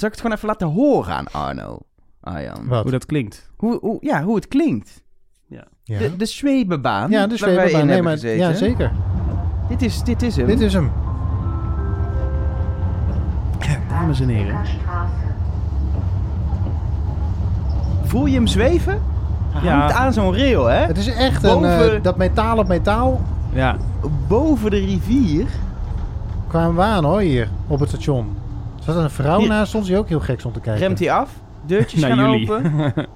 Zal ik het gewoon even laten horen aan Arno? Arjan. Wat? Hoe dat klinkt. Hoe, hoe, ja, hoe het klinkt. Ja, De, de zwebebaan. ja de waar wij in zweepbaan. Nee, hebben maar, gezeten. ja, zeker. Dit is, dit is hem. Dit is hem. Dames en heren. Voel je hem zweven? Hij Ja. hangt aan zo'n rail, hè? Het is echt een, eh, dat metaal op metaal Ja, Boven de rivier. kwamen we aan hoor, hier op het station. Er zat een vrouw Hier. naast ons die ook heel gek stond te kijken. Remt hij af. Deurtjes gaan jullie. open.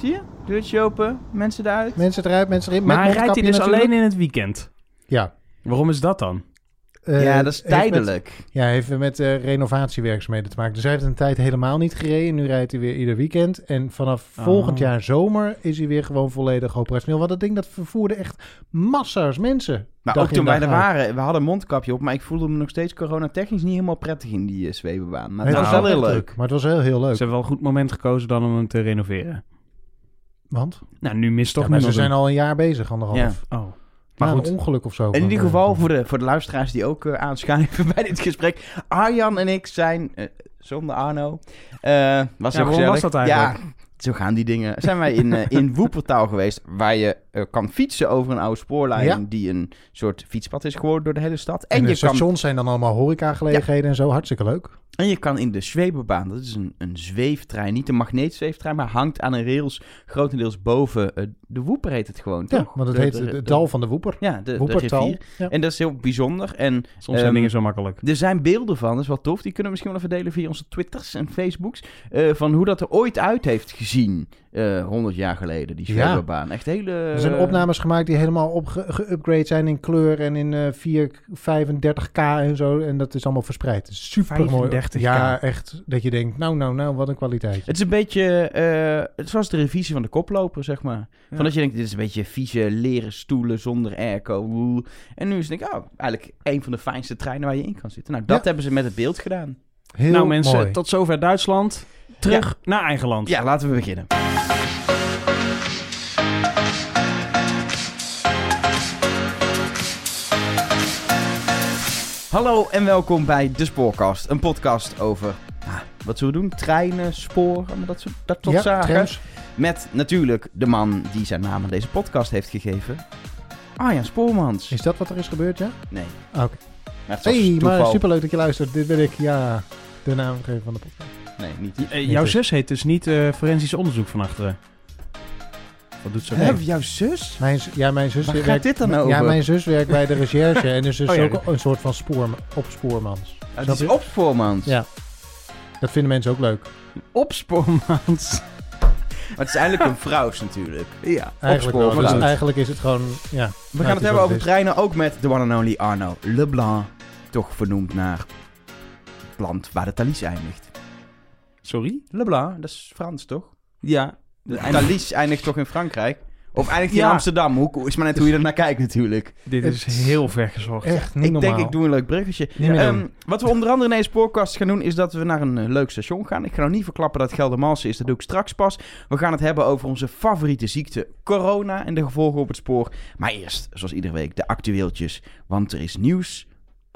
Zie je? Deurtje open. Mensen eruit. Mensen eruit, mensen erin. maar hij rijdt hij dus alleen in het weekend. Ja. Waarom is dat dan? Eh, ja, dat is heeft met- tijdelijk. ja, heeft met eh, renovatiewerkzaamheden te maken. Dus hij heeft een tijd helemaal niet gereden. Nu rijdt hij weer ieder weekend. En vanaf Oh. volgend jaar zomer is hij weer gewoon volledig operationeel. Want dat ding dat vervoerde echt massa's mensen. Maar Dag ook in, toen wij er uit. waren, we hadden een mondkapje op, maar ik voelde me nog steeds coronatechnisch niet helemaal prettig in die uh, zwebebaan. Maar Het Nou, was wel heel leuk. Maar het was heel, heel leuk. Ze hebben wel een goed moment gekozen dan om hem te renoveren. Want? Nou, nu mist toch Ja, maar ze zijn al een jaar bezig, anderhalf. Ja. Oh. Maar Maar een goed. ongeluk of zo. En in ieder eh, geval, voor de, voor de luisteraars die ook eh, aanschuiven bij dit gesprek. Arjan en ik zijn, eh, zonder Arno, eh, was Ja, heel waarom gezellig. was dat eigenlijk? Ja, zo gaan die dingen. Zijn wij in, in Woepertaal geweest, waar je eh, kan fietsen over een oude spoorlijn Ja. die een soort fietspad is geworden door de hele stad. En, En, de je, kan, stations zijn dan allemaal horecagelegenheden en zo. Hartstikke leuk. en je kan in de Zweberbaan, dat is een, een zweeftrein, niet een magneetzweeftrein, maar hangt aan een rails grotendeels boven de Woeper heet het gewoon, Ja, toch? want het De- heet de- het dal van de Woeper. Ja, de, Woepertal. Ja. En dat is heel bijzonder. En Soms zijn Ehm, dingen zo makkelijk. Er zijn beelden van, dat is wel tof. Die kunnen we misschien wel even delen via onze Twitters en Facebooks. eh, van hoe dat er ooit uit heeft gezien. Eh 100 jaar geleden, die Ja. Zweberbaan. Echt hele... Er zijn opnames gemaakt die helemaal op geüpgrade zijn in kleur en in eh 435k en zo. En dat is allemaal verspreid. Super mooi. 35K. Ja, echt. Dat je denkt, nou, nou, nou, wat een kwaliteit. Het is een beetje, eh, het was de revisie van de koploper, zeg maar. Van dat je denkt, dit is een beetje vieze leren stoelen zonder airco. woe. En nu is het denk ik, oh, eigenlijk een van de fijnste treinen waar je in kan zitten. Nou, dat Ja. hebben ze met het beeld gedaan. Heel nou mensen, mooi. tot zover Duitsland. Terug naar eigen land. Ja, laten we beginnen. Hallo en welkom bij De Spoorkast. Een podcast over, wat zullen we doen? Treinen, spoor, allemaal dat, soort, dat tot ja, zaken. trams. Met natuurlijk de man die zijn naam aan deze podcast heeft gegeven. Arjan Spoormans. Is dat wat er is gebeurd, ja? Nee. Ah, Oké. Maar het was Hey, maar superleuk dat je luistert. Dit ben ik, ja, de naamgever van de podcast. Nee, niet. Eh, jouw dus. zus heet dus niet eh, forensisch onderzoek van achteren. Wat doet ze? Hebben we jouw zus? Mijn, z- ja, mijn zus Waar gaat werkt, dit dan Ja, over? mijn zus werkt bij de recherche en is dus Oh ja. ook een soort van spoor, opspoormans. Het Snap is je? opspoormans. Ja. Dat vinden mensen ook leuk. Opspoormans. Maar het is eigenlijk een vrouws natuurlijk. ja. Eigenlijk wel. Opspoormans. Dus eigenlijk is het gewoon, ja. We gaan het hebben over treinen, ook met de one and only Arno Leblanc. Toch vernoemd naar het land waar de Thalys eindigt. Sorry? Leblanc, dat is Frans toch? Ja. Thalys eindigt toch in Frankrijk? Of eindigt hij Ja. in Amsterdam? Hoe, is maar net hoe je er naar kijkt natuurlijk. Dit is heel ver gezocht. Echt niet ik normaal. denk, ik doe een leuk bruggetje. Ehm, wat we onder andere in deze podcast gaan doen, is dat we naar een eh, leuk station gaan. Ik ga nog niet verklappen dat het Geldermalsen is, dat doe ik straks pas. We gaan het hebben over onze favoriete ziekte, corona en de gevolgen op het spoor. Maar eerst, zoals iedere week, de actueeltjes. Want er is nieuws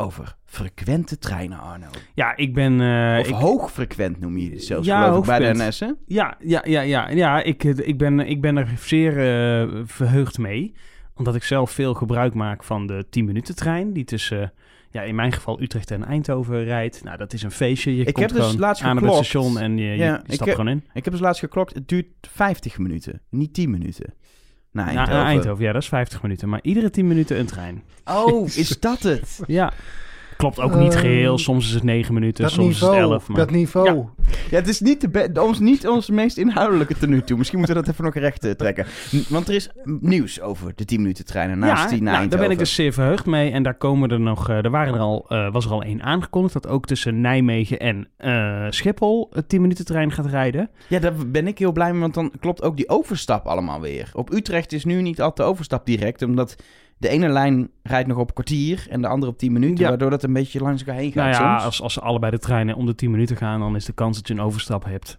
over frequente treinen, Arno. Ja, ik ben... eh, of ik, hoogfrequent noem je het zelfs, Ja, geloof ik, bij de. NS, hè? Ja, ja, ja, ja, ja ik, ik, ben, ik ben er zeer eh, verheugd mee. Omdat ik zelf veel gebruik maak van de 10 minuten trein. Die tussen, ja, in mijn geval Utrecht en Eindhoven rijdt. Nou, dat is een feestje. Je Ik komt heb dus gewoon laatst aan het station en je, Ja, je stapt heb- gewoon in. Ik heb dus laatst geklokt, het duurt 50 minuten, niet 10 minuten. Naar Ja, Eindhoven. naar Eindhoven, ja, dat is 50 minuten. Maar iedere 10 minuten een trein. Oh, is dat het? Ja. Klopt ook niet Ehm, geheel. Soms is het 9 minuten, soms niveau, is het 11. Maar... dat niveau. Ja, het is niet, de be- ons, niet ons meest inhoudelijke ten nu toe. Misschien moeten we dat even nog recht eh, trekken. N- Want er is nieuws over de 10 minuten treinen naast ja, die naar nou, daar ben ik dus zeer verheugd mee. En daar komen er nog, eh, er waren er al, eh, was er al één aangekondigd dat ook tussen Nijmegen en eh, Schiphol het 10 minuten trein gaat rijden. Ja, daar ben ik heel blij mee, want dan klopt ook die overstap allemaal weer. Op Utrecht is nu niet altijd de overstap direct, omdat de ene lijn rijdt nog op een kwartier en de andere op 10 minuten, Ja. waardoor dat een beetje langs elkaar heen gaat nou ja, soms. als, als allebei de treinen om de 10 minuten gaan, dan is de kans dat je een overstap hebt.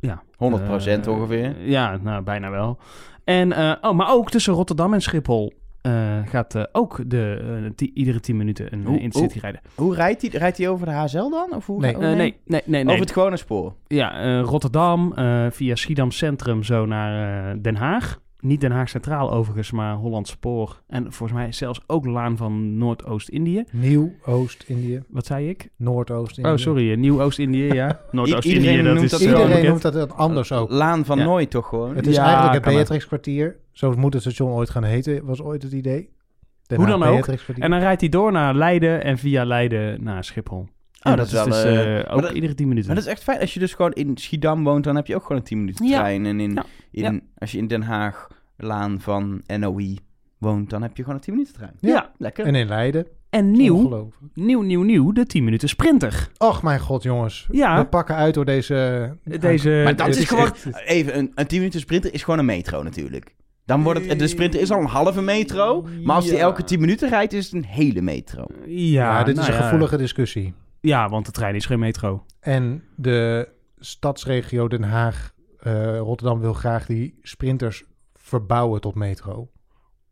Ja. 100% Eh, ongeveer. Ja, nou bijna wel. En, eh, oh, maar ook tussen Rotterdam en Schiphol eh, gaat eh, ook de, iedere 10 minuten een Hoe- Intercity rijden. Hoe rijdt hij? Rijdt hij over de HSL dan? Of hoe, Nee. nee, nee, nee. nee. Over het gewone spoor. Ja, eh, Rotterdam, eh, via Schiedam Centrum zo naar eh, Den Haag. Niet Den Haag Centraal overigens, maar Holland Spoor. En volgens mij zelfs ook laan van Noordoost-Indië. Nieuw-Oost-Indië, Wat zei ik? Noordoost-Indië. Oh, sorry, eh, Nieuw-Oost-Indië, ja. Noordoost-Indië, iedereen dat noemt is dat eh. Iedereen noemt dat het anders ook. Laan van Ja. Nooit toch gewoon? Het is Ja, eigenlijk het. Beatrix-kwartier. Zo moet het station ooit gaan heten, was ooit het idee. Den Hoe dan ook. En dan rijdt hij door naar Leiden en via Leiden naar Schiphol. Oh, dat is wel, dus eh, eh, maar ook dat- iedere 10 minuten. Maar dat is echt fijn. Als je dus gewoon in Schiedam woont, dan heb je ook gewoon een 10 minuten Ja. trein. En in, Ja. in, als je in Den Haag, laan van NOI woont, dan heb je gewoon een 10 minuten trein. ja. Lekker. En in Leiden. En nieuw, nieuw, nieuw, nieuw, de 10 minuten sprinter. Och, mijn god, jongens. Ja. We pakken uit door deze... Deze, maar dat is gewoon... echt- Even, een, een 10 minuten sprinter is gewoon een metro natuurlijk. Dan wordt het, de sprinter is al een halve metro. Maar als die Ja. elke 10 minuten rijdt, is het een hele metro. Ja, Ja, dit nou is een ja. gevoelige discussie. Ja, want de trein is geen metro. En de stadsregio Den Haag, eh, Rotterdam wil graag die sprinters verbouwen tot metro.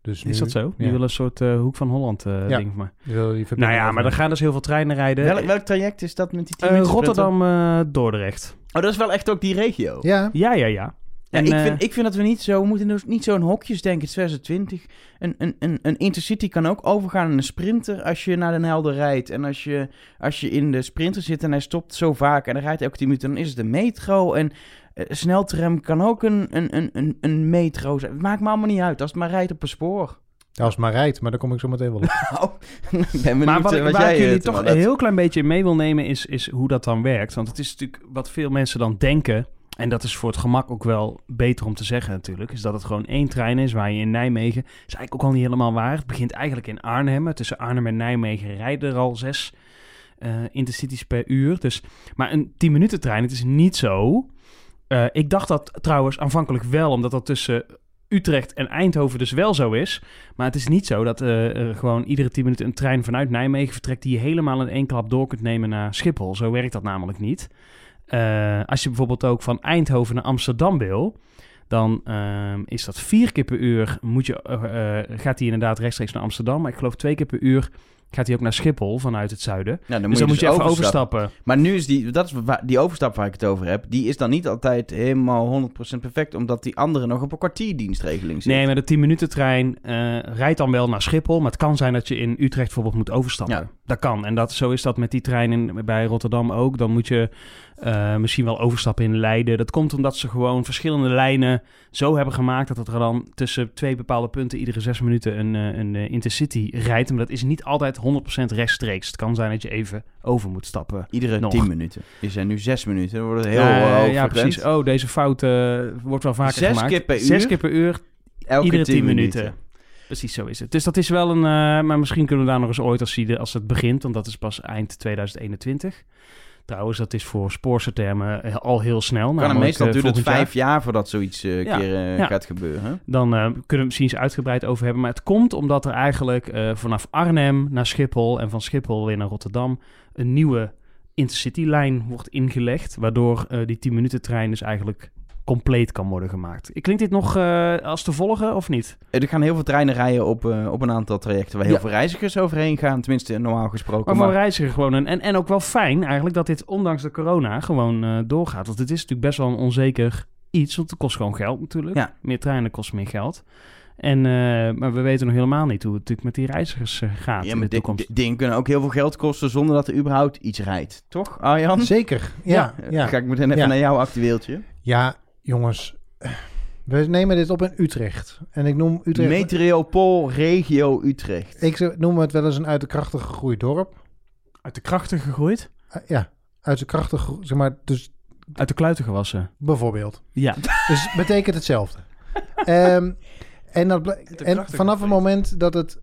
Dus nu, Is dat zo? Die willen een soort eh, hoek van Holland eh Ja. ding van mij. die wil die Nou ja, maar er over- gaan dus heel veel treinen rijden. Welk, welk traject is dat met die 10 Eh, minuten sprinter? Rotterdam, eh, Dordrecht. Oh, dat is wel echt ook die regio. Ja, Ja, ja, ja. Ja, ik, eh, vind, ik vind dat we niet zo, we moeten dus niet zo in hokjes denken. 2020. Een, een, een, een intercity kan ook overgaan in een sprinter als je naar Den Helder rijdt. En als je, als je in de sprinter zit en hij stopt zo vaak en hij rijdt elke 10 minuten, dan is het een metro. En eh, sneltram kan ook een, een, een, een, een metro zijn. Het maakt me allemaal niet uit als het maar rijdt op een spoor. als het maar rijdt, maar daar kom ik zo meteen wel op. Nou, ik ben benieuwd maar wat, eh, ik- wat waar jij ik jullie toch een heel klein beetje in mee wil nemen, is, is hoe dat dan werkt. Want het is natuurlijk wat veel mensen dan denken. En dat is voor het gemak ook wel beter om te zeggen natuurlijk. Is dat het gewoon één trein is waar je in Nijmegen... is eigenlijk ook al niet helemaal waar. Het begint eigenlijk in Arnhem. Tussen Arnhem en Nijmegen rijden er al zes eh, intercities per uur. Dus, maar een 10 minuten trein, het is niet zo. Eh, ik dacht dat trouwens aanvankelijk wel, omdat dat tussen Utrecht en Eindhoven dus wel zo is. Maar het is niet zo dat eh, er gewoon iedere 10 minuten een trein vanuit Nijmegen vertrekt... die je helemaal in één klap door kunt nemen naar Schiphol. Zo werkt dat namelijk niet. Eh, als je bijvoorbeeld ook van Eindhoven naar Amsterdam wil... dan ehm, is dat vier keer per uur moet je, eh, eh, gaat hij inderdaad rechtstreeks naar Amsterdam. Maar ik geloof twee keer per uur gaat hij ook naar Schiphol vanuit het zuiden. Nou, dan dus dan moet je dus even overstappen. overstappen. Maar nu is die, dat is waar- die overstap waar ik het over heb, die is dan niet altijd helemaal 100% perfect, omdat die andere nog op een kwartierdienstregeling zit. Nee, maar de 10 minuten trein rijdt dan wel naar Schiphol. Maar het kan zijn dat je in Utrecht bijvoorbeeld moet overstappen. Ja. Dat kan. En dat, zo is dat met die trein in, bij Rotterdam ook. Dan moet je eh, misschien wel overstappen in Leiden. Dat komt omdat ze gewoon verschillende lijnen zo hebben gemaakt... dat er dan tussen twee bepaalde punten iedere zes minuten een, eh, een eh, intercity rijdt. Maar dat is niet altijd 100% rechtstreeks. Het kan zijn dat je even over moet stappen. Iedere Nog. 10 minuten. Er nu 6 minuten. Dan wordt het heel uh, Ja, precies. Oh, deze fout eh, wordt wel vaker Zes gemaakt. keer per Zes uur? keer per uur Elke Iedere 10 10 minuten. minuten. Precies zo is het. Dus dat is wel een... maar misschien kunnen we daar nog eens ooit als, als het begint. Want dat is pas eind 2021. Trouwens, dat is voor spoorse termen eh, al heel snel. Kan meestal eh, duurt het jaar. vijf jaar voordat zoiets Ja, keer ja. gaat gebeuren. Dan kunnen we het misschien eens uitgebreid over hebben. Maar het komt omdat er eigenlijk vanaf Arnhem naar Schiphol... en van Schiphol weer naar Rotterdam... een nieuwe Intercity-lijn wordt ingelegd... waardoor die 10 minuten trein dus eigenlijk compleet kan worden gemaakt. Klinkt dit nog eh, als te volgen of niet? Er gaan heel veel treinen rijden op, eh, op een aantal trajecten waar heel Ja. veel reizigers overheen gaan. Tenminste, normaal gesproken. Maar voor Maar, een reiziger gewoon een... En, en ook wel fijn eigenlijk dat dit ondanks de corona gewoon eh, doorgaat. Want het is natuurlijk best wel een onzeker iets. Want het kost gewoon geld natuurlijk. Ja. Meer treinen kost meer geld. En, eh, maar we weten nog helemaal niet hoe het natuurlijk met die reizigers eh, gaat ja, in maar de toekomst. di- dingen kunnen ook heel veel geld kosten zonder dat er überhaupt iets rijdt. Toch, Arjan? Zeker, ja. Eh, ja. Ga ik meteen even Ja. naar jouw actueeltje. Ja, jongens. We nemen dit op in Utrecht. En ik noem Utrecht... Metropool Regio Utrecht. Ik noem het wel eens een uit de krachten gegroeid dorp. Uit de krachten gegroeid? Uh, ja, uit de krachten, zeg maar, dus Uit de kluiten gewassen? bijvoorbeeld. Ja. Dus betekent hetzelfde. Ehm, en dat en vanaf het moment dat het,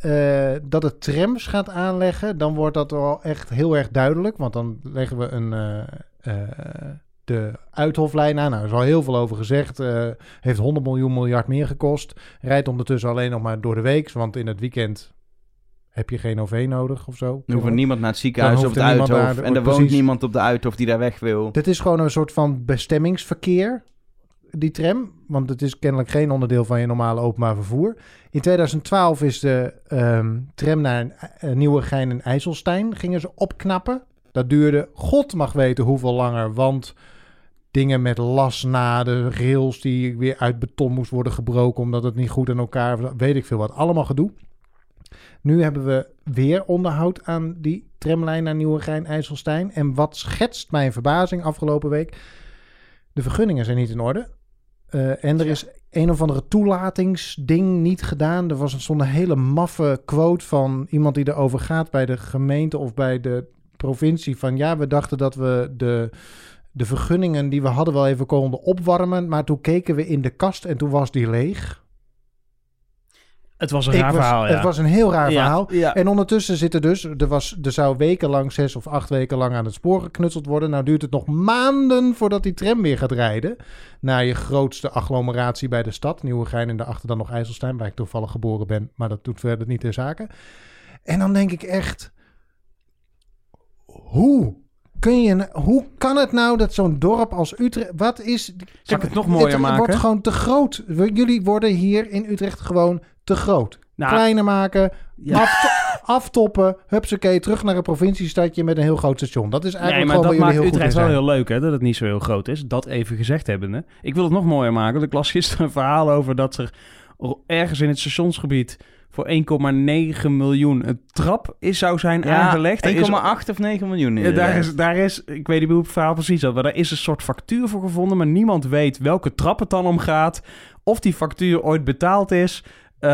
eh, dat het trams gaat aanleggen, dan wordt dat wel echt heel erg duidelijk. Want dan leggen we een, eh, eh, de Uithoflijn aan. Nou, er is al heel veel over gezegd. Eh, heeft 100 miljoen miljard meer gekost. Rijdt ondertussen alleen nog maar door de week. Want in het weekend heb je geen OV nodig of zo. Dan hoeft niemand naar het ziekenhuis of niemand Uithof. naar de- En er woont precies. niemand op de Uithof die daar weg wil. Dit is gewoon een soort van bestemmingsverkeer. die tram. Want het is kennelijk geen onderdeel van je normale openbaar vervoer. In 2012 is de ehm, tram naar uh, Nieuwegein en IJsselstein gingen ze opknappen. Dat duurde, god mag weten hoeveel langer, want dingen met lasnaden, rails die weer uit beton moest worden gebroken omdat het niet goed in elkaar, weet ik veel wat, allemaal gedoe. Nu hebben we weer onderhoud aan die tramlijn naar Nieuwegein-IJsselstein. En wat schetst mijn verbazing afgelopen week? De vergunningen zijn niet in orde. Uh, en er is een of andere toelatingsding niet gedaan. Er was een, stond een hele maffe quote van iemand die erover gaat bij de gemeente of bij de provincie. Van ja, we dachten dat we de, de vergunningen die we hadden wel even konden opwarmen. Maar toen keken we in de kast en toen was die leeg. Het was een raar was, verhaal, ja. Het was een heel raar Ja, verhaal. ja. En ondertussen zit er dus, er, was, er zou wekenlang, zes of acht weken lang aan het spoor geknutseld worden. Nou duurt het nog maanden voordat die tram weer gaat rijden. Naar je grootste agglomeratie bij de stad. Nieuwegein en daarachter dan nog IJsselstein, waar ik toevallig geboren ben. Maar dat doet verder niet ter zake. En dan denk ik echt, hoe? Kun je, hoe kan het nou dat zo'n dorp als Utrecht... Wat is... Zal ik het nog mooier het maken? wordt gewoon te groot. Jullie worden hier in Utrecht gewoon te groot. Nou, Kleiner maken, ja. afto- aftoppen, hupsakee, terug naar een provinciestadje met een heel groot station. Dat is Nee, eigenlijk maar dat gewoon waar maakt jullie heel goed Utrecht in wel heel leuk, hè? Dat het niet zo heel groot is. Dat even gezegd hebbende. Ik wil het nog mooier maken. Want ik las gisteren een verhaal over dat er ergens in het stationsgebied voor 1,9 miljoen een trap is, zou zijn aangelegd. Er 1,8 is- of 9 miljoen. Ja, daar, is, daar is, ik weet niet hoe het verhaal precies zat, maar daar is een soort factuur voor gevonden, maar niemand weet welke trap het dan om gaat, of die factuur ooit betaald is. Eh,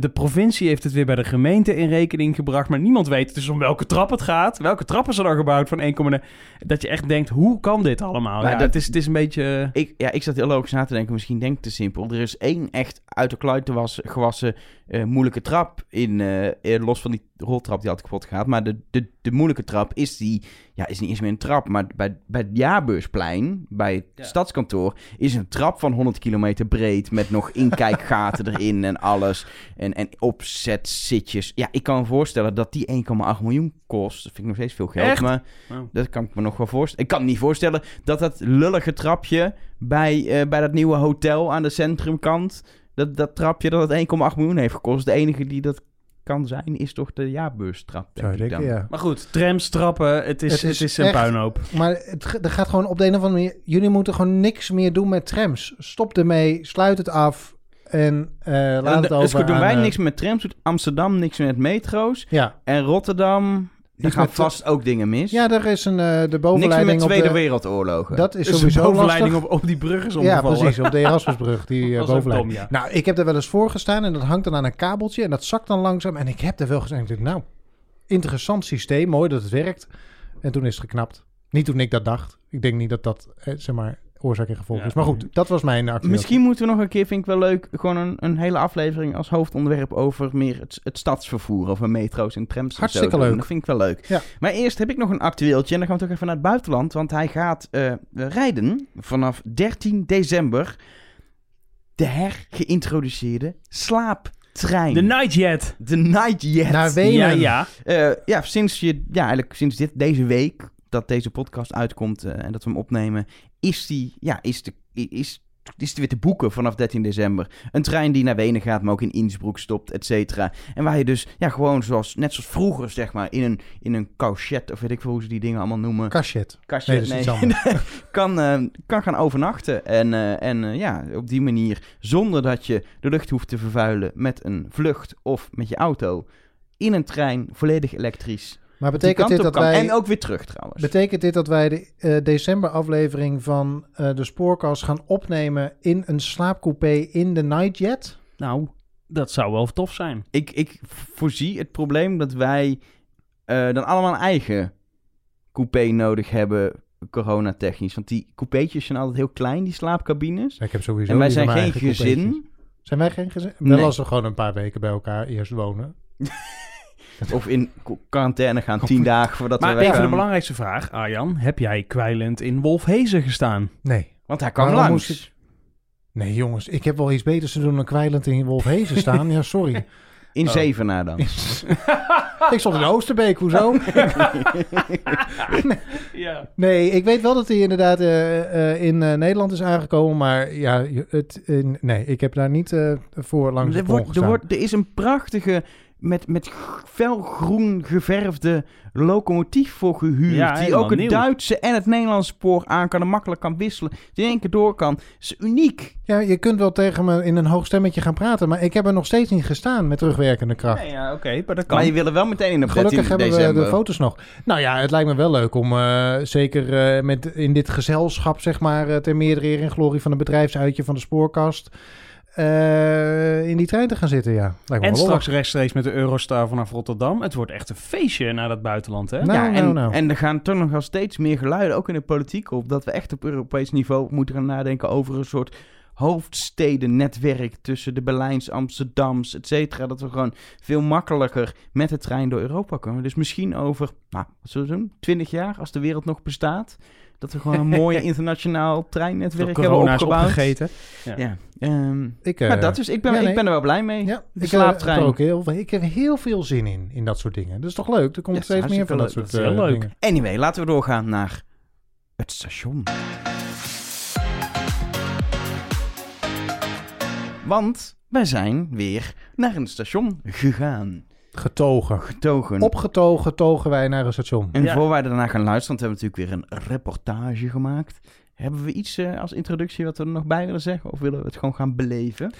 de provincie heeft het weer bij de gemeente in rekening gebracht, maar niemand weet dus om welke trap het gaat. Welke trap is er dan gebouwd van 1,9? Dat je echt denkt, hoe kan dit allemaal? Maar Ja, dat- het, is, het is een beetje... Ik, ja, ik zat heel logisch na te denken. Misschien denk ik te simpel. Er is één echt uit de kluit te was, gewassen eh, moeilijke trap. In, eh, eh, los van die roltrap die had kapot gaat. Maar de, de, de moeilijke trap is die... Ja, is niet eens meer een trap. Maar bij, bij het Jaarbeursplein, bij het Ja. stadskantoor... is een trap van 100 kilometer breed. Met nog inkijkgaten erin en alles. En, en opzetzitjes. Ja, ik kan me voorstellen dat die 1,8 miljoen kost. Dat vind ik nog steeds veel geld. Echt? Maar Wow. dat kan ik me nog wel voorstellen. Ik kan me niet voorstellen dat dat lullige trapje bij, eh, bij dat nieuwe hotel aan de centrumkant, dat, dat trapje dat het 1,8 miljoen heeft gekost. De enige die dat kan zijn is toch de jaarbeurstrap, denk ik denken, dan. ja. Maar goed, trams, trappen, het is, Het het is een echt- puinhoop. Maar het, er gaat gewoon op de een of andere manier... Jullie moeten gewoon niks meer doen met trams. Stop ermee, sluit het af en eh laat het over dus doen aan, wij eh, niks met trams, doet Amsterdam niks met metro's. Ja. En Rotterdam, daar Niks gaan vast ook dingen mis. ja, er is een, eh, de niks bovenleiding meer met op Tweede de... Wereldoorlogen. Dat is Dus de sowieso bovenleiding lastig. op, op die brug is Ja, omgevallen. precies, op de Erasmusbrug, die eh bovenleiding. dom, ja. Nou, ik heb er wel eens voor gestaan en dat hangt dan aan een kabeltje en dat zakt dan langzaam. En ik heb er wel gezegd, ik denk, nou, interessant systeem, mooi dat het werkt. En toen is het geknapt. Niet toen ik dat dacht. Ik denk niet dat dat, eh, zeg maar, oorzaak en gevolg Ja. is. Maar goed, dat was mijn actie. Misschien moeten we nog een keer, vind ik wel leuk, gewoon een, een hele aflevering als hoofdonderwerp over meer het, het stadsvervoer. Over metro's en trams. en Hartstikke zo leuk. Dat vind ik wel leuk. Ja. Maar eerst heb ik nog een actueeltje en dan gaan we toch even naar het buitenland. Want hij gaat eh, rijden vanaf 13 december de hergeïntroduceerde slaaptrein. De Nightjet. De Nightjet. Naar Wenen. Ja, ja. Eh, ja, sinds je, ja, eigenlijk sinds dit, deze week dat deze podcast uitkomt eh, en dat we hem opnemen, is die, ja, is de, is, is weer te boeken vanaf 13 december. Een trein die naar Wenen gaat, maar ook in Innsbruck stopt, et cetera. En waar je dus, ja, gewoon zoals, net zoals vroeger, zeg maar, in een, in een couchet, of weet ik veel hoe ze die dingen allemaal noemen. Cachet. Kastje, Nee, anders. kan, eh, kan gaan overnachten. En, eh, en ja, op die manier, zonder dat je de lucht hoeft te vervuilen met een vlucht of met je auto, in een trein, volledig elektrisch. Maar betekent dit dat kan. wij... En ook weer terug trouwens. Betekent dit dat wij de eh, decemberaflevering van eh, de Spoorkast gaan opnemen in een slaapcoupé in de Nightjet? Nou, dat zou wel tof zijn. ik, ik voorzie het probleem dat wij eh, dan allemaal een eigen coupé nodig hebben, coronatechnisch. Want die coupeetjes zijn altijd heel klein, die slaapcabines. Ja, ik heb sowieso En wij zijn geen eigen coupeetjes. gezin. Zijn wij geen gezin? Nee. Wel als we gewoon een paar weken bij elkaar eerst wonen. Of in qu- quarantaine gaan, tien dagen voordat Maar we even weggaan. de belangrijkste vraag, Arjan. Heb jij kwijlend in Wolfhezen gestaan? Nee. Want hij kwam Waarom langs. Nee jongens, ik heb wel iets beters te doen dan kwijlend in Wolfhezen staan. Ja, sorry. In Oh. Zevenaar dan. ik stond in Oosterbeek, hoezo? Ja. Nee, ik weet wel dat hij inderdaad eh, eh, in eh, Nederland is aangekomen. Maar ja, het, nee, ik heb daar niet eh, voor langs de er, er, wordt, er is een prachtige, met, met felgroen geverfde locomotief voor gehuurd. Ja, die ook het nieuw. Duitse en het Nederlandse spoor aan kan en makkelijk kan wisselen. Die in één keer door kan. Dat is uniek. Ja, je kunt wel tegen me in een hoog stemmetje gaan praten. Maar ik heb er nog steeds niet gestaan met terugwerkende kracht. Nee, ja, oké, maar dat kan. Maar je wil er wel meteen in op 13 Gelukkig hebben december. we de foto's nog. Nou ja, het lijkt me wel leuk om eh, zeker eh, met in dit gezelschap, zeg maar, eh, ter meerdere eer en glorie van een bedrijfsuitje van de spoorkast, eh, in die trein te gaan zitten. Ja, lijkt me En straks rechtstreeks met de Eurostar vanaf Rotterdam. Het wordt echt een feestje naar dat buitenland, hè? Nou, ja, en, nou, nou. en er gaan toch nog wel steeds meer geluiden, ook in de politiek, op dat we echt op Europees niveau moeten gaan nadenken over een soort hoofdstedennetwerk tussen de Berlijns, Amsterdams, et cetera. Dat we gewoon veel makkelijker met de trein door Europa komen. Dus misschien over, nou, wat zullen we doen? 20 jaar, als de wereld nog bestaat. Dat we gewoon een mooi internationaal treinnetwerk Door hebben corona is opgebouwd. opgegeten. Ja, ehm, Ik, eh, maar dat is, ik ben, ja, nee. ik ben er wel blij mee. Ja, de ik, eh, slaaptrein. heb er ook heel, ik heb heel veel zin in, in dat soort dingen. Dat is toch leuk? Er komt Ja, steeds meer van dat soort Dat is heel eh, leuk. dingen. Anyway, laten we doorgaan naar het station. Want wij zijn weer naar een station gegaan. Getogen. Getogen. Opgetogen togen wij naar een station. En Ja. voor wij daarna gaan luisteren, want we hebben natuurlijk weer een reportage gemaakt. Hebben we iets eh, als introductie wat we er nog bij willen zeggen? Of willen we het gewoon gaan beleven?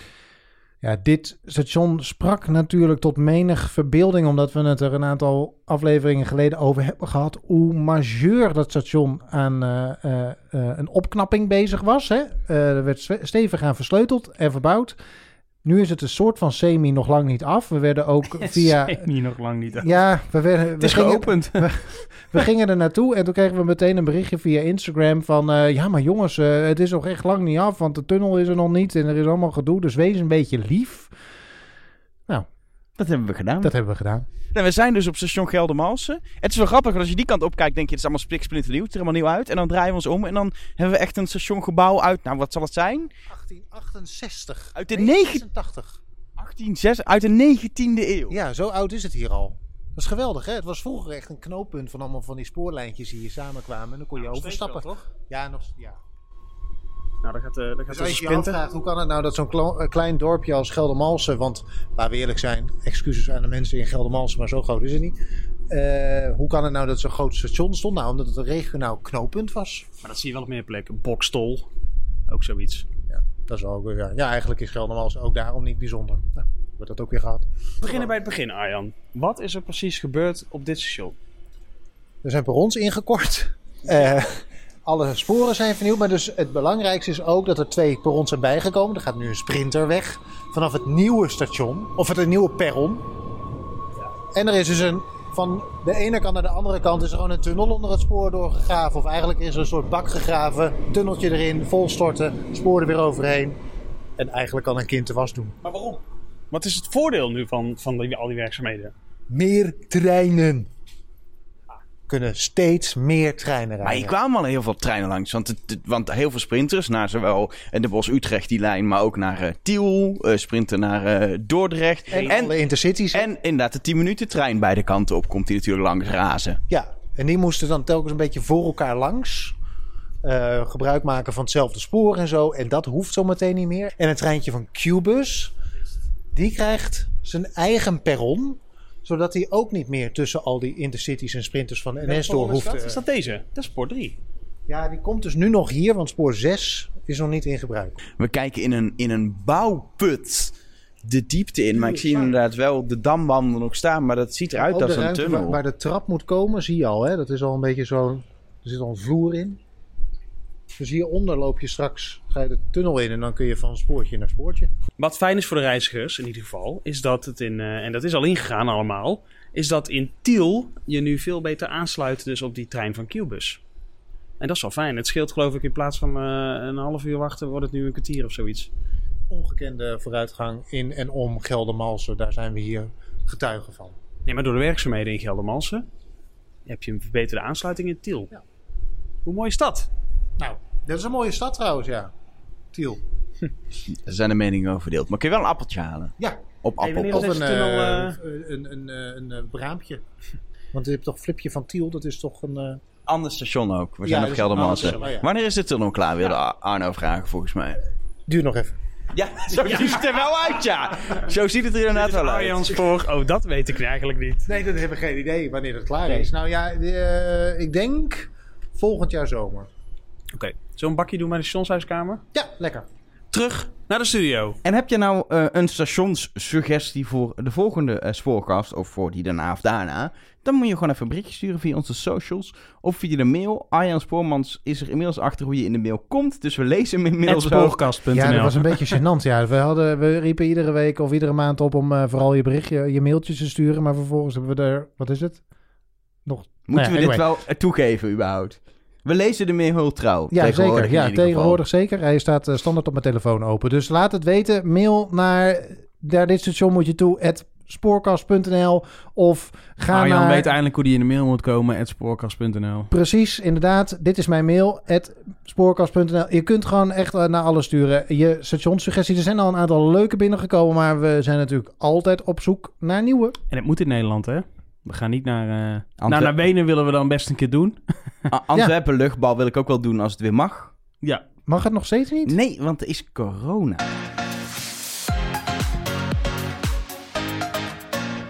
Ja, dit station sprak natuurlijk tot menig verbeelding, omdat we het er een aantal afleveringen geleden over hebben gehad, hoe majeur dat station aan eh, eh, een opknapping bezig was. Hè? Eh, er werd ste- stevig aan versleuteld en verbouwd. Nu is het een soort van semi nog lang niet af. We werden ook via... Niet nog lang niet. Ja, we, werden, Het we, is gingen, geopend. we gingen er naartoe en toen kregen we meteen een berichtje via Instagram van... eh, ja, maar jongens, eh, het is nog echt lang niet af, want de tunnel is er nog niet en er is allemaal gedoe. Dus wees een beetje lief. Dat hebben we gedaan. Dat hebben we gedaan. En we zijn dus op station Geldermalsen. Het is wel grappig, want als je die kant op kijkt, denk je, het is allemaal spliksplinternieuw. Het ziet er helemaal nieuw uit. En dan draaien we ons om en dan hebben we echt een stationgebouw uit, nou wat zal het zijn? 1868. Uit de negen- 86. 1806, uit de 19e eeuw. Ja, zo oud is het hier al. Dat is geweldig, hè? Het was vroeger echt een knooppunt van allemaal van die spoorlijntjes die hier samenkwamen. En dan kon je overstappen. toch? Ja, nog, ja. Nou, dan gaat, de dan gaat Dus als je hoe kan het nou dat zo'n eh, klein dorpje als Geldermalsen... Want, laten we eerlijk zijn, excuses aan de mensen in Geldermalsen, maar zo groot is het niet. Eh, hoe kan het nou dat zo'n groot station stond? Nou, omdat het een regionaal knooppunt was. Maar dat zie je wel op meer plekken. Bokstol. Ook zoiets. Ja, dat is wel ook weer... Ja, ja eigenlijk is Geldermalsen ook daarom niet bijzonder. Nou, wordt dat ook weer gehad. We beginnen bij het begin, Arjan. Wat is er precies gebeurd op dit station? Er zijn perrons ingekort. Eh, alle sporen zijn vernieuwd. Maar dus het belangrijkste is ook dat er twee perrons zijn bijgekomen. Er gaat nu een sprinter weg vanaf het nieuwe station. Of het nieuwe perron. En er is dus een... Van de ene kant naar de andere kant is er gewoon een tunnel onder het spoor doorgegraven. Of eigenlijk is er een soort bak gegraven. Tunneltje erin, volstorten, spoor er weer overheen. En eigenlijk kan een kind de was doen. Maar waarom? Wat is het voordeel nu van, van die, al die werkzaamheden? Meer treinen. Kunnen steeds meer treinen rijden. Maar hier kwamen al heel veel treinen langs. Want, het, het- want heel veel sprinters naar zowel eh, de Bos-Utrecht die lijn, maar ook naar eh, Tiel. eh, sprinten naar Dordrecht. En, En, alle intercities. en inderdaad de 10 minuten trein beide kanten op komt die natuurlijk langs razen. Ja, en die moesten dan telkens een beetje voor elkaar langs. gebruik maken van hetzelfde spoor en zo. En dat hoeft zo meteen niet meer. En het treintje van Qbus, die krijgt zijn eigen perron. Zodat hij ook niet meer tussen al die intercities en sprinters van NS door hoeft. Is te- dat deze? Dat is spoor 3. Ja, die komt dus nu nog hier, want spoor 6 is nog niet in gebruik. We kijken in een, in een bouwput de diepte in. Maar ik zie inderdaad wel de damwanden nog staan. Maar dat ziet eruit als een tunnel. waar, waar de trap moet komen, zie je al. Hè? Dat is al een beetje zo. Er zit al een vloer in. Dus hieronder loop je straks, ga je de tunnel in en dan kun je van spoortje naar spoortje. Wat fijn is voor de reizigers in ieder geval, is dat het in, eh, en dat is al ingegaan allemaal, is dat in Tiel je nu veel beter aansluit dus op die trein van Qbus. En dat is wel fijn. Het scheelt geloof ik in plaats van eh, een half uur wachten, wordt het nu een kwartier of zoiets. Ongekende vooruitgang in en om Geldermalsen, daar zijn we hier getuigen van. Nee, maar door de werkzaamheden in Geldermalsen heb je een verbeterde aansluiting in Tiel. Ja. Hoe mooi is dat? Nou, dat is een mooie stad trouwens, ja. Tiel. Er zijn de meningen over verdeeld. Maar kun je wel een appeltje halen? Ja, op Hey, wanneer Appelpop. is Of een, tunnel, eh, een, een, een, een, eh, braampje. Want je hebt toch Flipje van Tiel, dat is toch een... eh, Ander station ook. We zijn op een Geldermalsen. ja. Wanneer is de tunnel klaar, wilde Arno vragen volgens mij. Duur nog even. Ja, zo ziet het er wel uit, ja. Zo ziet het er inderdaad wel uit. Arjan Spoor. Oh, dat weet ik eigenlijk niet. Nee, dat hebben we geen idee wanneer het klaar Nee. is. Nou ja, eh, ik denk volgend jaar zomer. Oké, zo'n bakje doen bij de stationshuiskamer. Ja, lekker. Terug naar de studio. En heb je nou eh, een stationssuggestie voor de volgende eh spoorcast, of voor die daarna of daarna, dan moet je gewoon even een berichtje sturen via onze socials of via de mail. Arjan Spoormans is er inmiddels achter hoe je in de mail komt, dus we lezen hem inmiddels. Spoorkast.nl. Ja, dat was een beetje gênant. Ja, we, hadden, we riepen iedere week of iedere maand op om eh, vooral je berichtje, je mailtjes te sturen. Maar vervolgens hebben we er, wat is het? Nog. Moeten Nou we dit wel toegeven überhaupt? We lezen de mail heel trouw. Ja, tegenwoordig zeker. Ja, geval. tegenwoordig zeker. Hij staat eh, standaard op mijn telefoon open. Dus laat het weten. Mail naar, naar dit station moet je toe, at spoorkast.nl of ga Arjan naar... weet eindelijk hoe die in de mail moet komen. at spoorkast.nl. Precies, inderdaad. Dit is mijn mail, at spoorkast.nl. Je kunt gewoon echt eh, naar alles sturen. Je stationssuggesties. Er zijn al een aantal leuke binnengekomen, maar we zijn natuurlijk altijd op zoek naar nieuwe. En het moet in Nederland, hè? We gaan niet naar... eh Antwer- nou, naar Wenen willen we dan best een keer doen. Antwerpen luchtbal wil ik ook wel doen als het weer mag. Ja. Mag het nog steeds niet? Nee, want er is corona.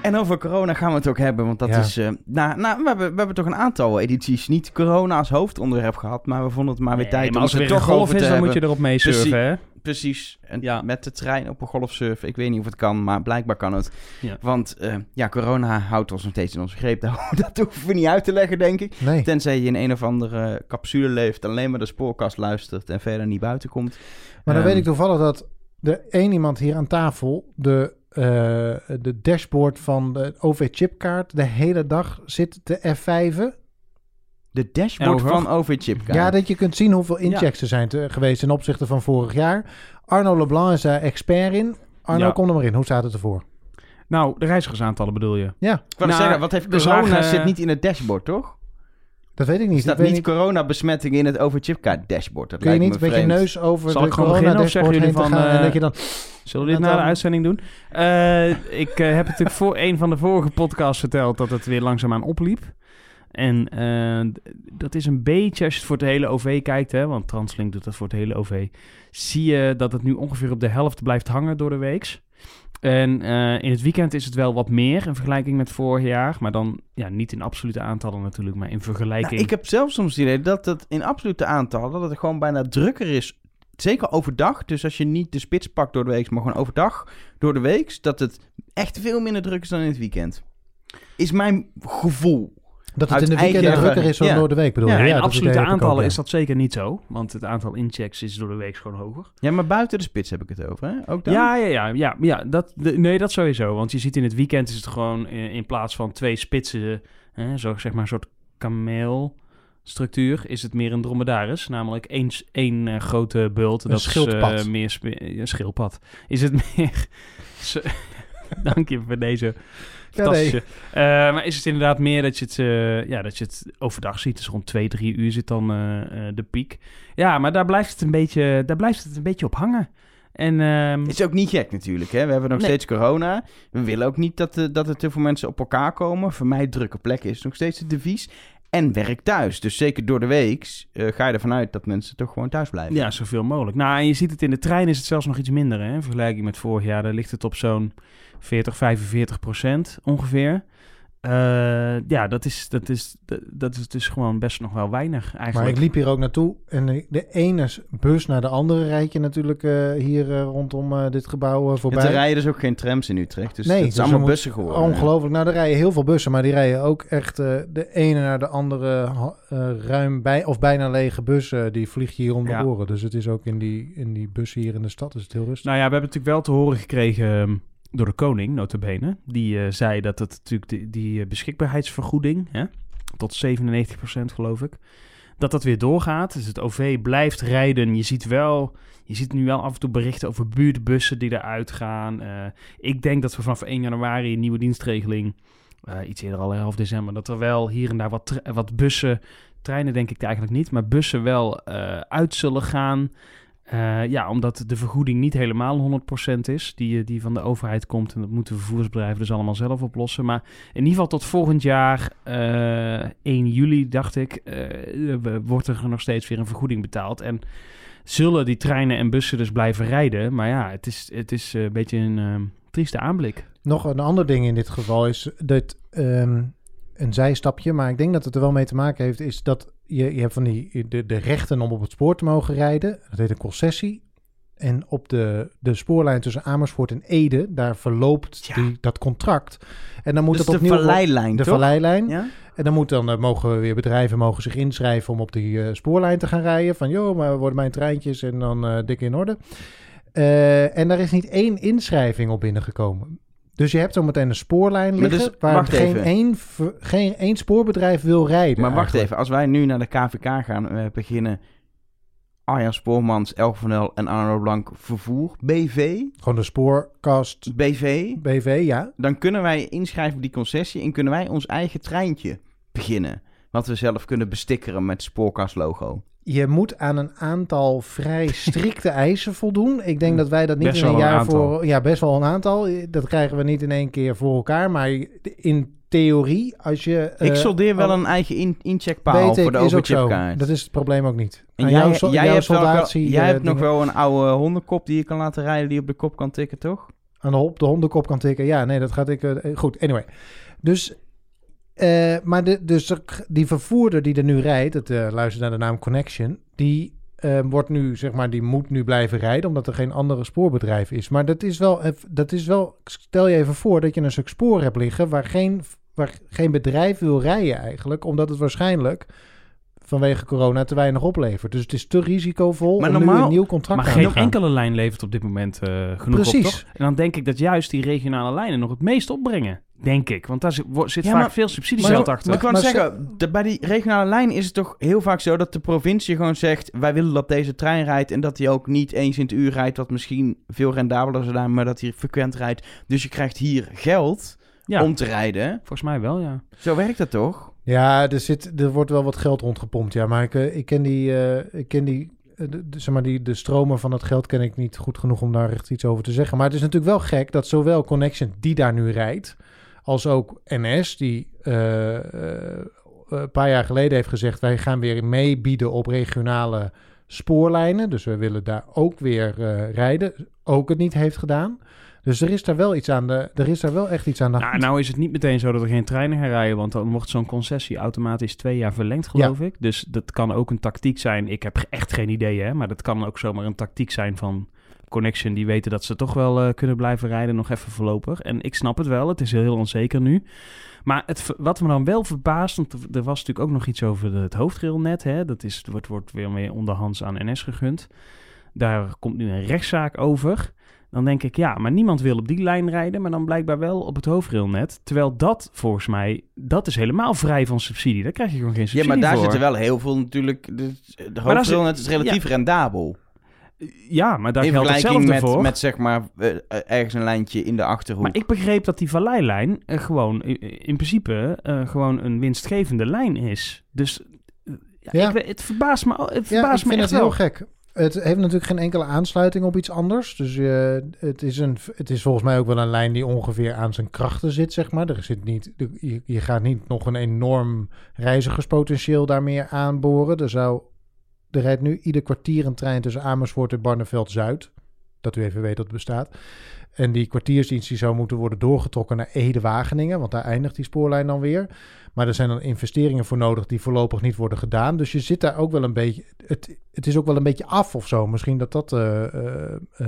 En over corona gaan we het ook hebben, want dat Ja. is... eh, nou, nou we, hebben, we hebben toch een aantal edities niet corona als hoofdonderwerp gehad, maar we vonden het maar weer Nee, tijd maar om als het er er weer een toch golf over te is, dan moet hebben. je erop mee surfen, hè? Precies. En Ja. met de trein op een golfsurfen. Ik weet niet of het kan, maar blijkbaar kan het. Ja. Want eh, ja, corona houdt ons nog steeds in onze greep. Dat hoeven we niet uit te leggen, denk ik. Nee. Tenzij je in een of andere capsule leeft, alleen maar de spoorkast luistert en verder niet buiten komt. Maar dan Ehm, weet ik toevallig dat er één iemand hier aan tafel de, eh, de dashboard van de OV-chipkaart de hele dag zit te F5'en. De dashboard Over. van OV-chipkaart. Ja, dat je kunt zien hoeveel inchecks er zijn te- geweest ten opzichte van vorig jaar. Arno Leblanc is daar expert in. Arno, Ja. kom er maar in. Hoe staat het ervoor? Nou, de reizigersaantallen bedoel je? Ja, Ik Nou, zeggen, wat heeft corona zit niet in het dashboard, toch? dat weet ik niet. Er staat ik weet niet coronabesmetting in het OV-chipkaart dashboard. Dat Kun je lijkt niet me met je vreemd. neus over Zal de ik gewoon corona beginnen of zeggen dashboard heen jullie te van, gaan en eh, dat je dan... Zullen we dit na de uitzending doen? Eh, ik eh, heb natuurlijk voor een van de vorige podcasts verteld dat het weer langzaamaan opliep. En eh, dat is een beetje, als je het voor het hele OV kijkt, hè, want Translink doet dat voor het hele OV, zie je dat het nu ongeveer op de helft blijft hangen door de weeks. En eh, in het weekend is het wel wat meer in vergelijking met vorig jaar. Maar dan ja, niet in absolute aantallen natuurlijk, maar in vergelijking. Nou, ik heb zelf soms het idee dat het in absolute aantallen, dat het gewoon bijna drukker is. Zeker overdag. Dus als je niet de spits pakt door de week, maar gewoon overdag door de week, dat het echt veel minder druk is dan in het weekend. Is mijn gevoel. Dat het Uit in de weekenden eigen drukker is dan. Ja. door de week, bedoel ja, je? in dat is absolute aantallen ja. is dat zeker niet zo. Want het aantal inchecks is door de week gewoon hoger. Ja, maar buiten de spits heb ik het over, hè? Ook dan? Ja, ja, ja, ja, ja dat, de- nee, dat sowieso. Want je ziet in het weekend is het gewoon in, in plaats van twee spitsen, hè, zo zeg maar een soort kameelstructuur, is het meer een dromedaris. Namelijk één, één eh, grote bult. Een dat schildpad. Is, eh, meer een schildpad. Is het meer... Dank je voor deze fantastische... Eh, maar is het inderdaad meer dat je het, eh, ja, dat je het overdag ziet? Dus rond twee, drie uur zit dan eh, de piek. Ja, maar daar blijft het een beetje, daar blijft het een beetje op hangen. En ehm, Het is ook niet gek natuurlijk, hè? We hebben nog Nee. steeds corona. We willen ook niet dat, er- dat er te veel mensen op elkaar komen. Voor mij drukke plekken is nog steeds het devies. En werk thuis. Dus zeker door de week ga je ervan uit dat mensen toch gewoon thuis blijven. Ja, zoveel mogelijk. Nou, en je ziet het in de trein is het zelfs nog iets minder. Hè? In vergelijking met vorig jaar, daar ligt het op zo'n 40, 45 procent ongeveer. Eh, ja, dat is, dat, is, dat, dat is dus gewoon best nog wel weinig Maar eigenlijk. ik liep hier ook naartoe en de- ene bus naar de andere rijd je natuurlijk eh, hier eh, rondom eh, dit gebouw voorbij. er rijden dus ook geen trams in Utrecht. Dus Nee, het dus is allemaal bussen geworden. Ongelooflijk. Nou, er rijden heel veel bussen, maar die rijden ook echt eh, de ene naar de andere eh, ruim bij of bijna lege bussen. Die vliegt je hier om de Ja. oren. Dus het is ook in die, in die bussen hier in de stad is het heel rustig. Nou ja, we hebben natuurlijk wel te horen gekregen ehm, door de koning, notabene. Die eh, zei dat het natuurlijk die, eh, beschikbaarheidsvergoeding, hè, tot 97% geloof ik, dat dat weer doorgaat. Dus het OV blijft rijden. Je ziet wel, je ziet nu wel af en toe berichten over buurtbussen die eruit gaan. Eh, ik denk dat we vanaf 1 januari een nieuwe dienstregeling, iets eerder al half december, dat er wel hier en daar wat, wat bussen, treinen denk ik eigenlijk niet, maar bussen wel uit zullen gaan. Eh, ja, omdat de vergoeding niet helemaal 100% is, die, die van de overheid komt. En dat moeten vervoersbedrijven dus allemaal zelf oplossen. Maar in ieder geval tot volgend jaar, eh 1 juli, dacht ik, eh, wordt er nog steeds weer een vergoeding betaald. En zullen die treinen en bussen dus blijven rijden. Maar ja, het is, het is een beetje een eh, trieste aanblik. Nog een ander ding in dit geval is dat ehm, een zijstapje, maar ik denk dat het er wel mee te maken heeft, is dat je, je hebt van die de, de rechten om op het spoor te mogen rijden. Dat heet een concessie. En op de, de spoorlijn tussen Amersfoort en Ede, daar verloopt Ja. die, dat contract. En dan moet dus de opnieuw wo- valleilijn, de toch? valleilijn. Ja? En dan moet dan eh, mogen we weer bedrijven mogen zich inschrijven om op die eh, spoorlijn te gaan rijden. Van joh, maar worden mijn treintjes en dan eh dik in orde. En daar is niet één inschrijving op binnengekomen. Dus je hebt zo meteen een spoorlijn liggen dus, waar geen één, geen één spoorbedrijf wil rijden. Maar wacht eigenlijk. even, als wij nu naar de KVK gaan, we beginnen Arjan Spoormans, Elke van El en Arno Blank vervoer, BV, Gewoon de spoorkast BV, BV, ja. dan kunnen wij inschrijven die concessie en kunnen wij ons eigen treintje beginnen. Wat we zelf kunnen bestikkeren met spoorkastlogo. Je moet aan een aantal vrij strikte eisen voldoen. Ik denk dat wij dat niet Best in een jaar voor... Ja, best wel een aantal. Dat krijgen we niet in één keer voor elkaar. Maar in theorie, als je... ik eh, soldeer wel oh, een eigen in incheckpaal voor de overchipkaart. Dat is het probleem ook niet. En Aan jij, jouw so- jij jouw hebt, wel, jij hebt nog wel een oude hondenkop die je kan laten rijden die op de kop kan tikken, toch? aan de, op de hondenkop kan tikken. Ja, nee, dat gaat ik... eh, goed, anyway. Dus... eh, maar de, dus die vervoerder die er nu rijdt, het eh, luister naar de naam Connection, die eh, wordt nu, zeg maar, die moet nu blijven rijden, omdat er geen andere spoorbedrijf is. Maar dat is wel, dat is wel, stel je even voor dat je een stuk spoor hebt liggen waar geen, waar geen bedrijf wil rijden eigenlijk, omdat het waarschijnlijk vanwege corona te weinig oplevert. Dus het is te risicovol Maar om nu een nieuw contract Maar aan te geen gaan. enkele lijn levert op dit moment genoeg Precies. op, toch? En dan denk ik dat juist die regionale lijnen nog het meest opbrengen. Denk ik. Want daar zit, wo- zit Ja, vaak maar- veel Maar, subsidiegeld achter. maar ik net zeggen, de- bij die regionale lijn is het toch heel vaak zo dat de provincie gewoon zegt... wij willen dat deze trein rijdt en dat die ook niet eens in het uur rijdt... wat misschien veel rendabeler zou zijn, maar dat hij frequent rijdt. Dus je krijgt hier geld ja, om te rijden. volgens mij wel, ja. Zo werkt dat toch? Ja, er, zit, er wordt wel wat geld rondgepompt. Ja, maar ik, eh, ik ken die, eh, ik ken die, eh, de, de- zeg maar die, de stromen van het geld ken ik niet goed genoeg om daar echt iets over te zeggen. Maar het is natuurlijk wel gek dat zowel Connection die daar nu rijdt, als ook NS die eh, eh, een paar jaar geleden heeft gezegd wij gaan weer meebieden op regionale spoorlijnen. Dus we willen daar ook weer eh, rijden. Ook het niet heeft gedaan. Dus er is daar wel iets aan de, er is daar wel echt iets aan de Nou, hand. nou is het niet meteen zo dat er geen treinen gaan rijden, want dan wordt zo'n concessie automatisch twee jaar verlengd, geloof ik. Dus dat kan ook een tactiek zijn. Ik heb echt geen idee, hè, maar dat kan ook zomaar een tactiek zijn van Connection. Die weten dat ze toch wel eh, kunnen blijven rijden, nog even voorlopig. En ik snap het wel, het is heel, onzeker nu. Maar het, wat me dan wel verbaast, want er- was natuurlijk ook nog iets over het hoofdrailnet. Hè? Dat is, wordt, wordt weer meer onderhands aan NS gegund. Daar komt nu een rechtszaak over. Dan denk ik, ja, maar niemand wil op die lijn rijden, maar dan blijkbaar wel op het hoofdrailnet. Terwijl dat, volgens mij, dat is helemaal vrij van subsidie. Daar krijg je gewoon geen Ja, subsidie maar daar voor. zitten wel heel veel natuurlijk... De, hoofdrailnet is relatief rendabel. Ja, maar daar in geldt hetzelfde met, voor. met zeg maar eh, ergens een lijntje in de Achterhoek. Maar ik begreep dat die valleilijn eh, gewoon in principe eh, gewoon een winstgevende lijn is. Dus ja, Ja. Ik, het verbaast me, het Ja, verbaast ik me vind echt het heel wel. gek. Het heeft natuurlijk geen enkele aansluiting op iets anders. Dus eh, het, is een, het is volgens mij ook wel een lijn die ongeveer aan zijn krachten zit, zeg maar. Er zit niet, je, je gaat niet nog een enorm reizigerspotentieel daarmee aanboren. Er, zou, er rijdt nu ieder kwartier een trein tussen Amersfoort en Barneveld-Zuid. Dat u even weet dat het bestaat. En die kwartiersdienst die zou moeten worden doorgetrokken naar Ede-Wageningen. Want daar eindigt die spoorlijn dan weer. Maar er zijn dan investeringen voor nodig die voorlopig niet worden gedaan. Dus je zit daar ook wel een beetje. Het, het is ook wel een beetje af of zo. Misschien dat dat, eh, eh, eh,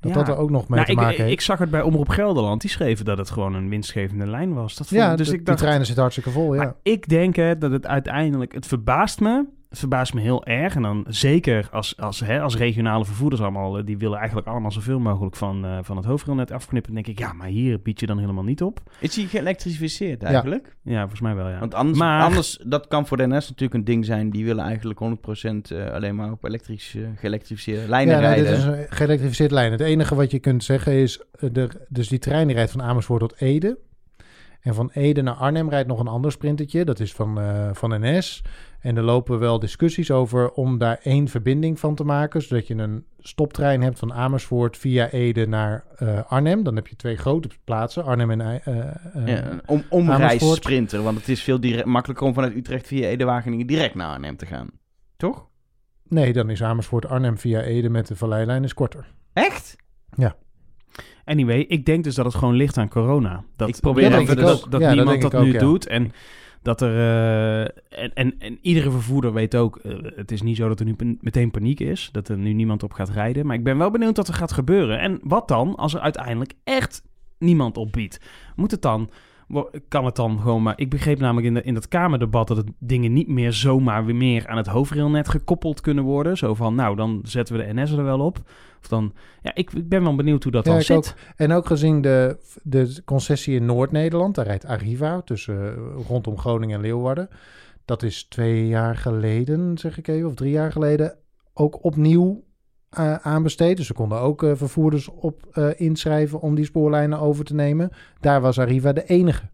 dat, Ja. dat er ook nog mee Nou, te ik, maken heeft. ik zag het bij Omroep Gelderland. Die schreven dat het gewoon een winstgevende lijn was. Dat ja, dus de, ik dacht, die treinen zitten hartstikke vol. Ja. Maar ik denk hè, dat het uiteindelijk... Het verbaast me. Het verbaast me heel erg. En dan zeker als, als, hè, als regionale vervoerders allemaal... eh, Die willen eigenlijk allemaal zoveel mogelijk van, eh, van het hoofdrailnet afknippen. Dan denk ik, ja, maar hier bied je dan helemaal niet op. Is die geëlektrificeerd eigenlijk? Ja, volgens mij wel, ja. Want anders, Maar- anders, dat kan voor de NS natuurlijk een ding zijn. Die willen eigenlijk 100% eh, alleen maar op elektrisch eh, geëlektrificeerde lijnen Ja, nee, rijden. dit is een geëlektrificeerde lijn. Het enige wat je kunt zeggen is... er, dus die trein die rijdt van Amersfoort tot Ede. En van Ede naar Arnhem rijdt nog een ander sprintertje. Dat is van, eh, van NS. En er lopen wel discussies over om daar één verbinding van te maken. Zodat je een stoptrein hebt van Amersfoort via Ede naar eh, Arnhem. Dan heb je twee grote plaatsen, Arnhem en... eh, eh, Ja, een om, omreis Amersfoort. sprinter, want het is veel direct, makkelijker om vanuit Utrecht via Ede-Wageningen direct naar Arnhem te gaan. Toch? Nee, dan is Amersfoort Arnhem via Ede met de Valleilijn is korter. Echt? Anyway, ik denk dus dat het gewoon ligt aan corona. Dat, Ik probeer Ja, dat, dat, dat Ja, niemand dat, ook, nu ja. doet. En dat er. eh, en, en, en iedere vervoerder weet ook. eh, het is niet zo dat er nu meteen paniek is. Dat er nu niemand op gaat rijden. Maar ik ben wel benieuwd wat er gaat gebeuren. En wat dan als er uiteindelijk echt niemand opbiedt? Moet het dan. Kan het dan gewoon maar. Ik begreep namelijk in, de, in dat Kamerdebat dat het dingen niet meer zomaar weer meer aan het hoofdrailnet gekoppeld kunnen worden. Zo van, nou, dan zetten we de NS er wel op. Of dan. Ja, ik, ik ben wel benieuwd hoe dat Ja, dan zit. ook. En ook gezien de, de concessie in Noord-Nederland, daar rijdt Arriva tussen eh, rondom Groningen en Leeuwarden. Dat is twee jaar geleden, zeg ik even, of drie jaar geleden, ook opnieuw eh, aanbesteed. Dus er konden ook eh, vervoerders op eh, inschrijven om die spoorlijnen over te nemen. Daar was Arriva de enige.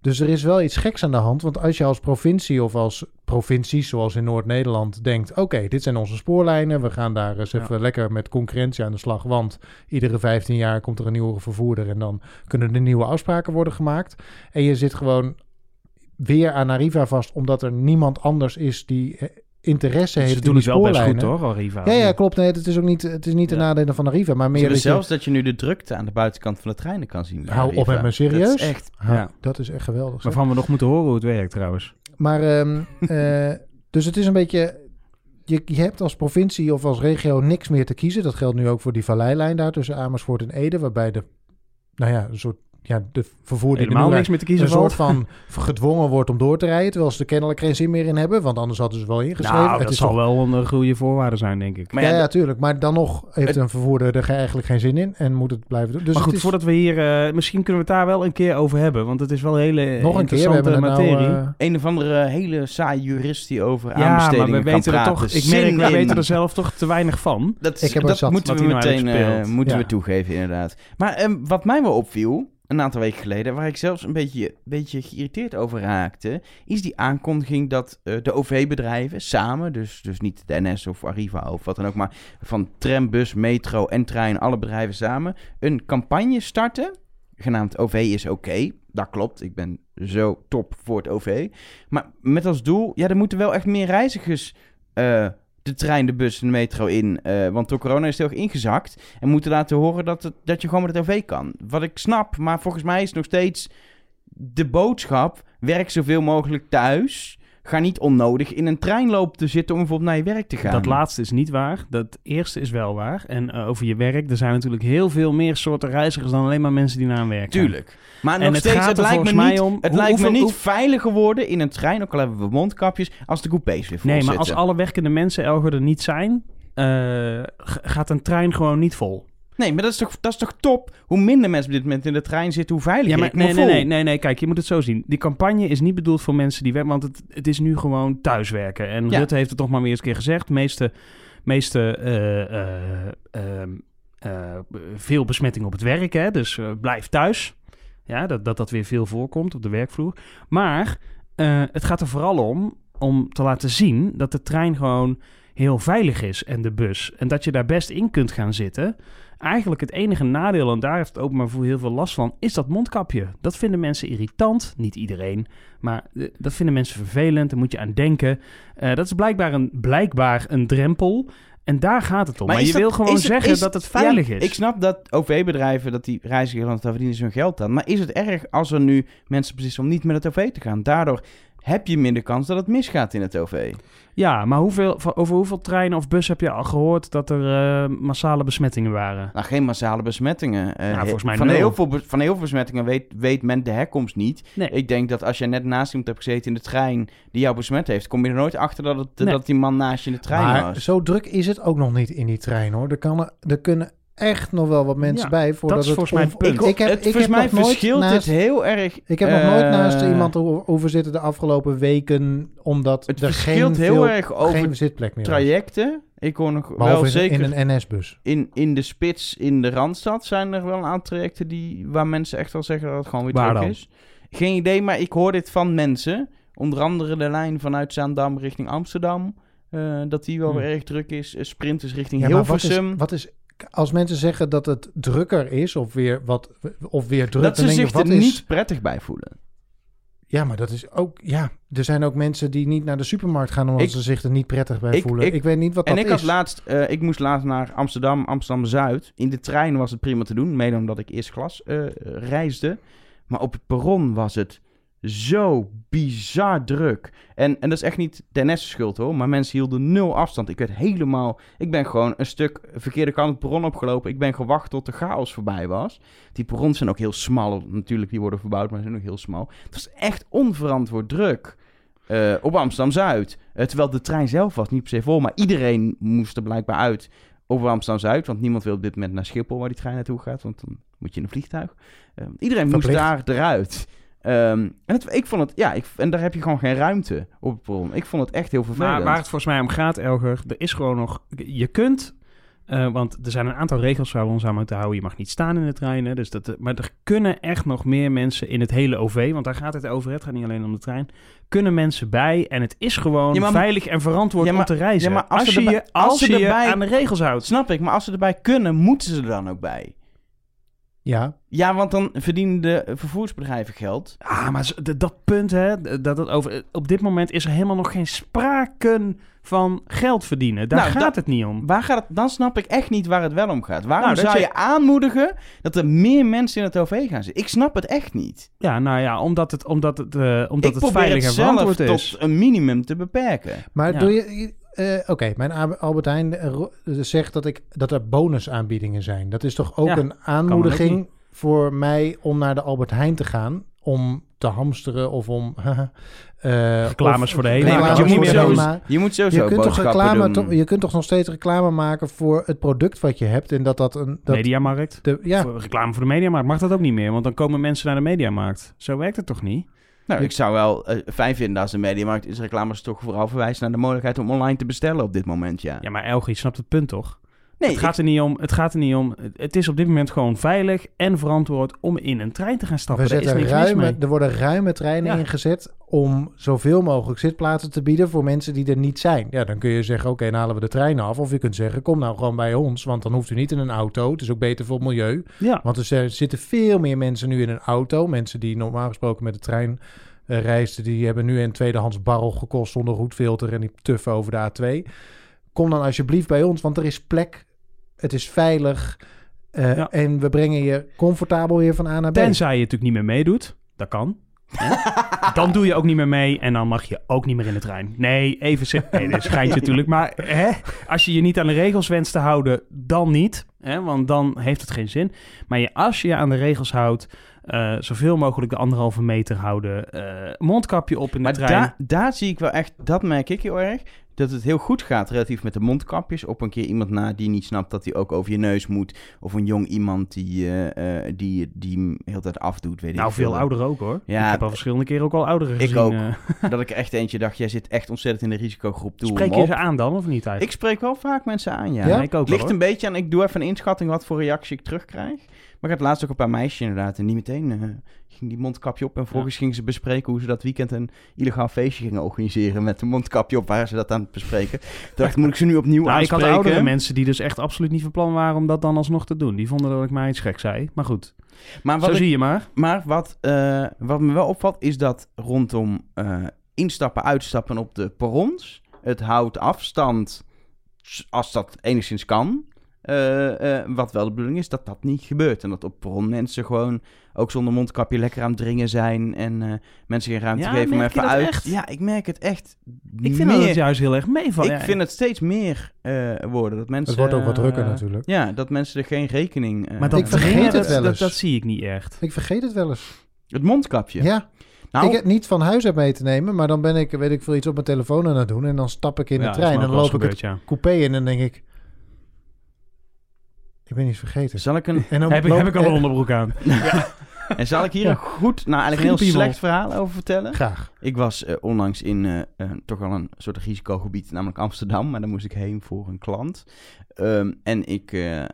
Dus er is wel iets geks aan de hand. Want als je als provincie of als provincies, zoals in Noord-Nederland, denkt: oké, dit zijn onze spoorlijnen. We gaan daar eens Ja. even lekker met concurrentie aan de slag. Want iedere 15 jaar komt er een nieuwe vervoerder. En dan kunnen er nieuwe afspraken worden gemaakt. En je zit gewoon weer aan Arriva vast, omdat er niemand anders is die interesse heeft Ze in doen die het wel best goed, hoor, Arriva. Ja, ja, klopt. Nee, het is ook niet, het is niet de Ja. nadelen van Arriva, maar meer dat je- zelfs dat je nu de drukte aan de buitenkant van de treinen kan zien. Hou op met me, serieus? Dat is echt... Ha, Ja. Dat is echt geweldig. zeg. Waarvan we nog moeten horen hoe het werkt trouwens. Maar, ehm, eh, dus het is een beetje... Je, je hebt als provincie of als regio niks meer te kiezen. Dat geldt nu ook voor die valleilijn daar tussen Amersfoort en Ede. Waarbij de, nou ja, een soort, ja, de vervoer die er Helemaal niks meer te kiezen een soort van gedwongen wordt om door te rijden. Terwijl ze er kennelijk geen zin meer in hebben. Want anders hadden ze wel ingeschreven. Nou, het dat is zal toch- wel een goede voorwaarde zijn, denk ik. Maar ja, ja, ja, tuurlijk. Maar dan nog heeft Het- een vervoerder er ge- eigenlijk geen zin in. En moet het blijven doen. Dus maar goed, is voordat we hier... eh, misschien kunnen we het daar wel een keer over hebben. Want het is wel een hele nog een keer. We interessante hebben het nou, materie. eh, Een of andere hele saaie jurist die over ja, maar we kan weten er toch... Ik merk, we weten er zelf toch te weinig van. Dat, Ik heb dat zat moeten wat we nou meteen eh, moeten we toegeven, inderdaad. Maar ehm, wat mij wel opviel, een aantal weken geleden, waar ik zelfs een beetje, beetje geïrriteerd over raakte, is die aankondiging dat eh, de OV-bedrijven samen, dus, dus niet de NS of Arriva of wat dan ook, maar van tram, bus, metro en trein, alle bedrijven samen, een campagne starten, genaamd OV is oké. Dat klopt, ik ben zo top voor het OV. Maar met als doel, ja, er moeten wel echt meer reizigers eh, de trein, de bus en de metro in. eh, want door corona is het heel erg ingezakt. En moeten laten horen dat, het, dat je gewoon met het OV kan. Wat ik snap, maar volgens mij is nog steeds de boodschap... werk zoveel mogelijk thuis. Ga niet onnodig in een trein lopen te zitten om bijvoorbeeld naar je werk te gaan. Dat laatste is niet waar. Dat eerste is wel waar. En eh, over je werk, er zijn natuurlijk heel veel meer soorten reizigers dan alleen maar mensen die naar een werk gaan. Tuurlijk. Maar nog het steeds, het lijkt me niet, om het hoe- lijkt me niet hoe- veiliger worden in een trein... ook al hebben we mondkapjes, als de coupés weer vol Nee, maar zitten. als alle werkende mensen Elger er niet zijn, eh, gaat een trein gewoon niet vol. Nee, maar dat is, toch, dat is toch top? Hoe minder mensen op dit moment in de trein zitten, hoe veiliger Ja, maar ik nee, nee, nee, nee, nee, kijk, je moet het zo zien. Die campagne is niet bedoeld voor mensen die werken, want het, het is nu gewoon thuiswerken. En Ja. Rutte heeft het toch maar weer eens een keer gezegd. meeste, meeste eh, eh, ehm, eh, veel besmetting op het werk, hè, dus blijf thuis. Ja, dat, dat dat weer veel voorkomt op de werkvloer. Maar het gaat er vooral om om te laten zien dat de trein gewoon heel veilig is en de bus. En dat je daar best in kunt gaan zitten. Eigenlijk het enige nadeel, en daar heeft het openbaar vervoer heel veel last van, is dat mondkapje. Dat vinden mensen irritant. Niet iedereen, maar eh, dat vinden mensen vervelend. Daar moet je aan denken. Eh, dat is blijkbaar een, blijkbaar een drempel. En daar gaat het om. Maar, je dat- wil gewoon het- zeggen is- dat het veilig ja, is. Ik snap dat OV-bedrijven, dat die reizigers, daar verdienen ze hun geld aan. Maar is het erg als er nu mensen precies om niet met het OV te gaan? Daardoor heb je minder kans dat het misgaat in het OV. Ja, maar hoeveel, over hoeveel treinen of bussen heb je al gehoord dat er eh, massale besmettingen waren? Nou, geen massale besmettingen. Eh, Ja, volgens mij van, nul. heel veel, van heel veel besmettingen weet, weet men de herkomst niet. Nee. Ik denk dat als je net naast iemand hebt gezeten in de trein die jou besmet heeft, kom je er nooit achter dat, het, Nee. dat die man naast je in de trein maar was. zo druk is het ook nog niet in die trein hoor. Er, kan, er kunnen echt nog wel wat mensen Ja, bij voordat is het volgens mij het punt. Ik, ik heb, het, ik heb mij nog nooit verschilt naast, het heel erg. Ik heb nog nooit naast eh, iemand ho- hoeven zitten de afgelopen weken, omdat Het er verschilt geen, heel veel, erg over geen zitplek meer was. trajecten. Ik hoor nog wel in, zeker in een NS-bus. in, in de spits in de Randstad zijn er wel een aantal trajecten die, waar mensen echt wel zeggen dat het gewoon weer Waar druk dan? is. Geen idee, maar ik hoor dit van mensen Onder andere de lijn vanuit Zaandam richting Amsterdam. eh, dat die wel Hmm. weer erg druk is. Eh, sprinters richting Ja, maar wat is, Hilversum. wat is, als mensen zeggen dat het drukker is of weer, wat, of weer druk, dat ze je, zich er is, niet prettig bij voelen. Ja, maar dat is ook, ja, er zijn ook mensen die niet naar de supermarkt gaan omdat Ik- ze zich er niet prettig bij ik- voelen. ik- Ik, weet niet wat En dat ik is. had laatst, eh, ik moest laatst naar Amsterdam, Amsterdam-Zuid. In de trein was het prima te doen, mede omdat ik eerst klas eh, reisde. Maar op het perron was het zo bizar druk. En, en dat is echt niet Dennis' schuld hoor, maar mensen hielden nul afstand. Ik werd helemaal, ik ben gewoon een stuk verkeerde kant het perron opgelopen. Ik ben gewacht tot de chaos voorbij was. Die perrons zijn ook heel smal, natuurlijk die worden verbouwd, maar ze zijn ook heel smal. Het was echt onverantwoord druk. eh, op Amsterdam-Zuid. Eh, terwijl de trein zelf was niet per se vol, maar iedereen moest er blijkbaar uit over Amsterdam-Zuid. Want niemand wil op dit moment naar Schiphol, waar die trein naartoe gaat. Want dan moet je in een vliegtuig. Eh, iedereen moest daar eruit. Ehm, en het, ik vond het, ja, ik, en daar heb je gewoon geen ruimte op het. Ik vond het echt heel vervelend. Maar waar het volgens mij om gaat, Elger, er is gewoon nog... Je kunt, eh, want er zijn een aantal regels waar we ons aan moeten houden. Je mag niet staan in de treinen. Dus dat, maar er kunnen echt nog meer mensen in het hele OV, want daar gaat het over. Het gaat niet alleen om de trein. Kunnen mensen bij en het is gewoon Ja, maar- veilig en verantwoord Ja, maar- om te reizen. ja, maar als je, erbij- als je je erbij- aan de regels houdt. Snap ik, maar als ze erbij kunnen, moeten ze er dan ook bij. Ja, Ja, want dan verdienen de vervoersbedrijven geld. Ah, maar dat punt, hè, dat het over, op dit moment is er helemaal nog geen sprake van geld verdienen. Daar Nou, gaat het niet om. Waar gaat het, dan snap ik echt niet waar het wel om gaat. Waarom Nou, zou je- je aanmoedigen dat er meer mensen in het OV gaan zitten? Ik snap het echt niet. Ja, nou ja, omdat het, omdat het, eh, omdat ik het veilig het en zelf verantwoord is. tot een minimum te beperken. maar Ja. doe je... eh, Oké, mijn Albert Heijn eh, eh, zegt dat, ik, dat er bonusaanbiedingen zijn. Dat is toch ook Ja, een ook aanmoediging voor mij om naar de Albert Heijn te gaan... om te hamsteren of om... eh, Reclames of- voor de HEMA. Nee, je moet, HEMA. je moet sowieso Je kunt, toch reclame, je kunt toch nog steeds reclame maken voor het product wat je hebt. En dat dat een. Dat Mediamarkt. de, ja, Voor reclame voor de Mediamarkt mag dat ook niet meer, want dan komen mensen naar de Mediamarkt. Zo werkt het toch niet? Nou, ik zou wel eh, fijn vinden als de Mediamarkt is reclames toch vooral verwijzen naar de mogelijkheid om online te bestellen op dit moment, ja. Ja, maar Elgie, je snapt het punt toch? Nee, het, gaat er niet om, het gaat er niet om. Het- is op dit moment gewoon veilig en verantwoord om in een trein te gaan stappen. we Daar is mis mee. er worden ruime treinen Ja. ingezet om zoveel mogelijk zitplaatsen te bieden voor mensen die er niet zijn. Ja, dan kun je zeggen, oké, dan halen we de trein af. Of je kunt zeggen, kom nou gewoon bij ons, want dan hoeft u niet in een auto. Het is ook beter voor het milieu. Ja. Want er zitten veel meer mensen nu in een auto. Mensen die normaal gesproken met de trein eh, reisden, die hebben nu een tweedehands barrel gekost zonder roetfilter en die tuffen over de A2. Kom dan alsjeblieft bij ons, want er is plek. Het is veilig. eh, Ja. En we brengen je comfortabel weer van A naar B. Tenzij je natuurlijk niet meer meedoet. Dat kan. dan doe je ook niet meer mee en dan mag je ook niet meer in de trein. Nee, even zitten. Nee, natuurlijk. Maar hè, als je je niet aan de regels wenst te houden, dan niet. Hè, want dan heeft het geen zin. Maar je, als je je aan de regels houdt, eh, zoveel mogelijk de anderhalve meter houden. eh, mondkapje op in de Maar trein. daar, daar zie ik wel echt, dat merk ik heel erg, dat het heel goed gaat relatief met de mondkapjes. Op een keer iemand na die niet snapt dat hij ook over je neus moet. Of een jong iemand die, eh, eh, die, die hem heel tijd afdoet, weet nou, ik veel ouder ook hoor. Ja, ik heb al verschillende keren ook al ouderen ik gezien. ook. eh. Dat ik er echt eentje dacht, jij zit echt ontzettend in de risicogroep. Doe spreek je ze aan dan of niet Ik eigenlijk? spreek wel vaak mensen aan, ja. Ja? ik ook Ligt een beetje aan, ik doe even een inschatting wat voor reactie ik terugkrijg. Maar ik had laatst ook een paar meisjes inderdaad. En die meteen eh, ging die mondkapje op. En vervolgens gingen ze bespreken hoe ze dat weekend een illegaal feestje gingen organiseren. Met een mondkapje op, waar ze dat aan het bespreken. Toen dacht ik, moet ik ze nu opnieuw Nou, ik had aanspreken? oudere mensen die dus echt absoluut niet van plan waren om dat dan alsnog te doen. Die vonden dat ik mij iets gek zei. Maar goed, Maar wat, zo ik- zie je maar. maar wat, eh, wat me wel opvalt, is dat rondom eh, instappen, uitstappen op de perrons... het houdt afstand, als dat enigszins kan... Eh, eh, wat wel de bedoeling is, dat dat niet gebeurt. En dat op perron mensen gewoon ook zonder mondkapje lekker aan het dringen zijn. En eh, mensen geen ruimte Ja, geven om even dat uit. echt? Ja, ik merk het echt. Ik vind meer. dat het juist heel erg meevalt. ik Ja, vind het steeds meer eh, worden. Dat mensen, Het wordt ook wat drukker natuurlijk. Ja, dat mensen er geen rekening eh Maar dat Ik vergeet het dat, wel eens. dat zie ik niet echt. Ik vergeet het wel eens. Het mondkapje. Ja, Nou, ik heb niet van huis uit mee te nemen, maar dan ben ik, weet ik veel, iets op mijn telefoon aan het doen. En dan stap ik in de Ja, trein en dan loop ik het coupé in en dan denk ik... Ik ben iets vergeten. zal ik een, En dan ja. Heb, ik, heb ik al een onderbroek aan. en zal ik hier Ja. een goed, nou eigenlijk een heel slecht verhaal over vertellen? Graag. Ik was eh, onlangs in eh, eh, toch wel een soort risicogebied, namelijk Amsterdam. Maar daar moest ik heen voor een klant. Ehm, en ik eh, eh,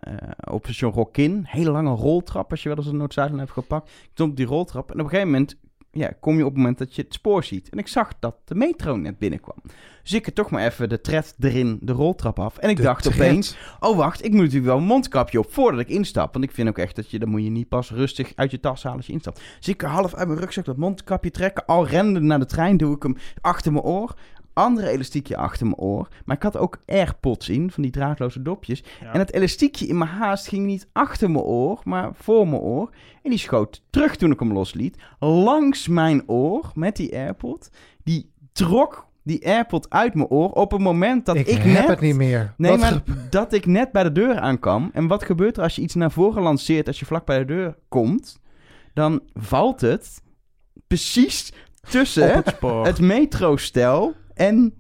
op station Rockin, hele lange roltrap, als je wel eens een Noord-Zuidland hebt gepakt. Ik stond op die roltrap en op een gegeven moment ja, kom je op het moment dat je het spoor ziet. En ik zag dat de metro net binnenkwam. Dus ik er toch maar even de tred erin, de roltrap af. En ik De dacht tred. opeens, oh wacht, ik moet natuurlijk wel een mondkapje op voordat ik instap. Want ik vind ook echt dat je, dan moet je niet pas rustig uit je tas halen als je instapt. Dus ik half uit mijn rugzak dat mondkapje trekken. Al rende naar de trein, doe ik hem achter mijn oor. Andere elastiekje achter mijn oor. Maar ik had ook AirPods in, van die draadloze dopjes. Ja. En het elastiekje in mijn haast ging niet achter mijn oor, maar voor mijn oor. En die schoot terug toen ik hem losliet. Langs mijn oor met die AirPod. Die trok die AirPod uit mijn oor op het moment dat ik, ik, heb net... het niet meer. Nee, Wat maar dat ik net bij de deur aankwam. En wat gebeurt er als je iets naar voren lanceert als je vlak bij de deur komt? Dan valt het precies tussen het metrostel en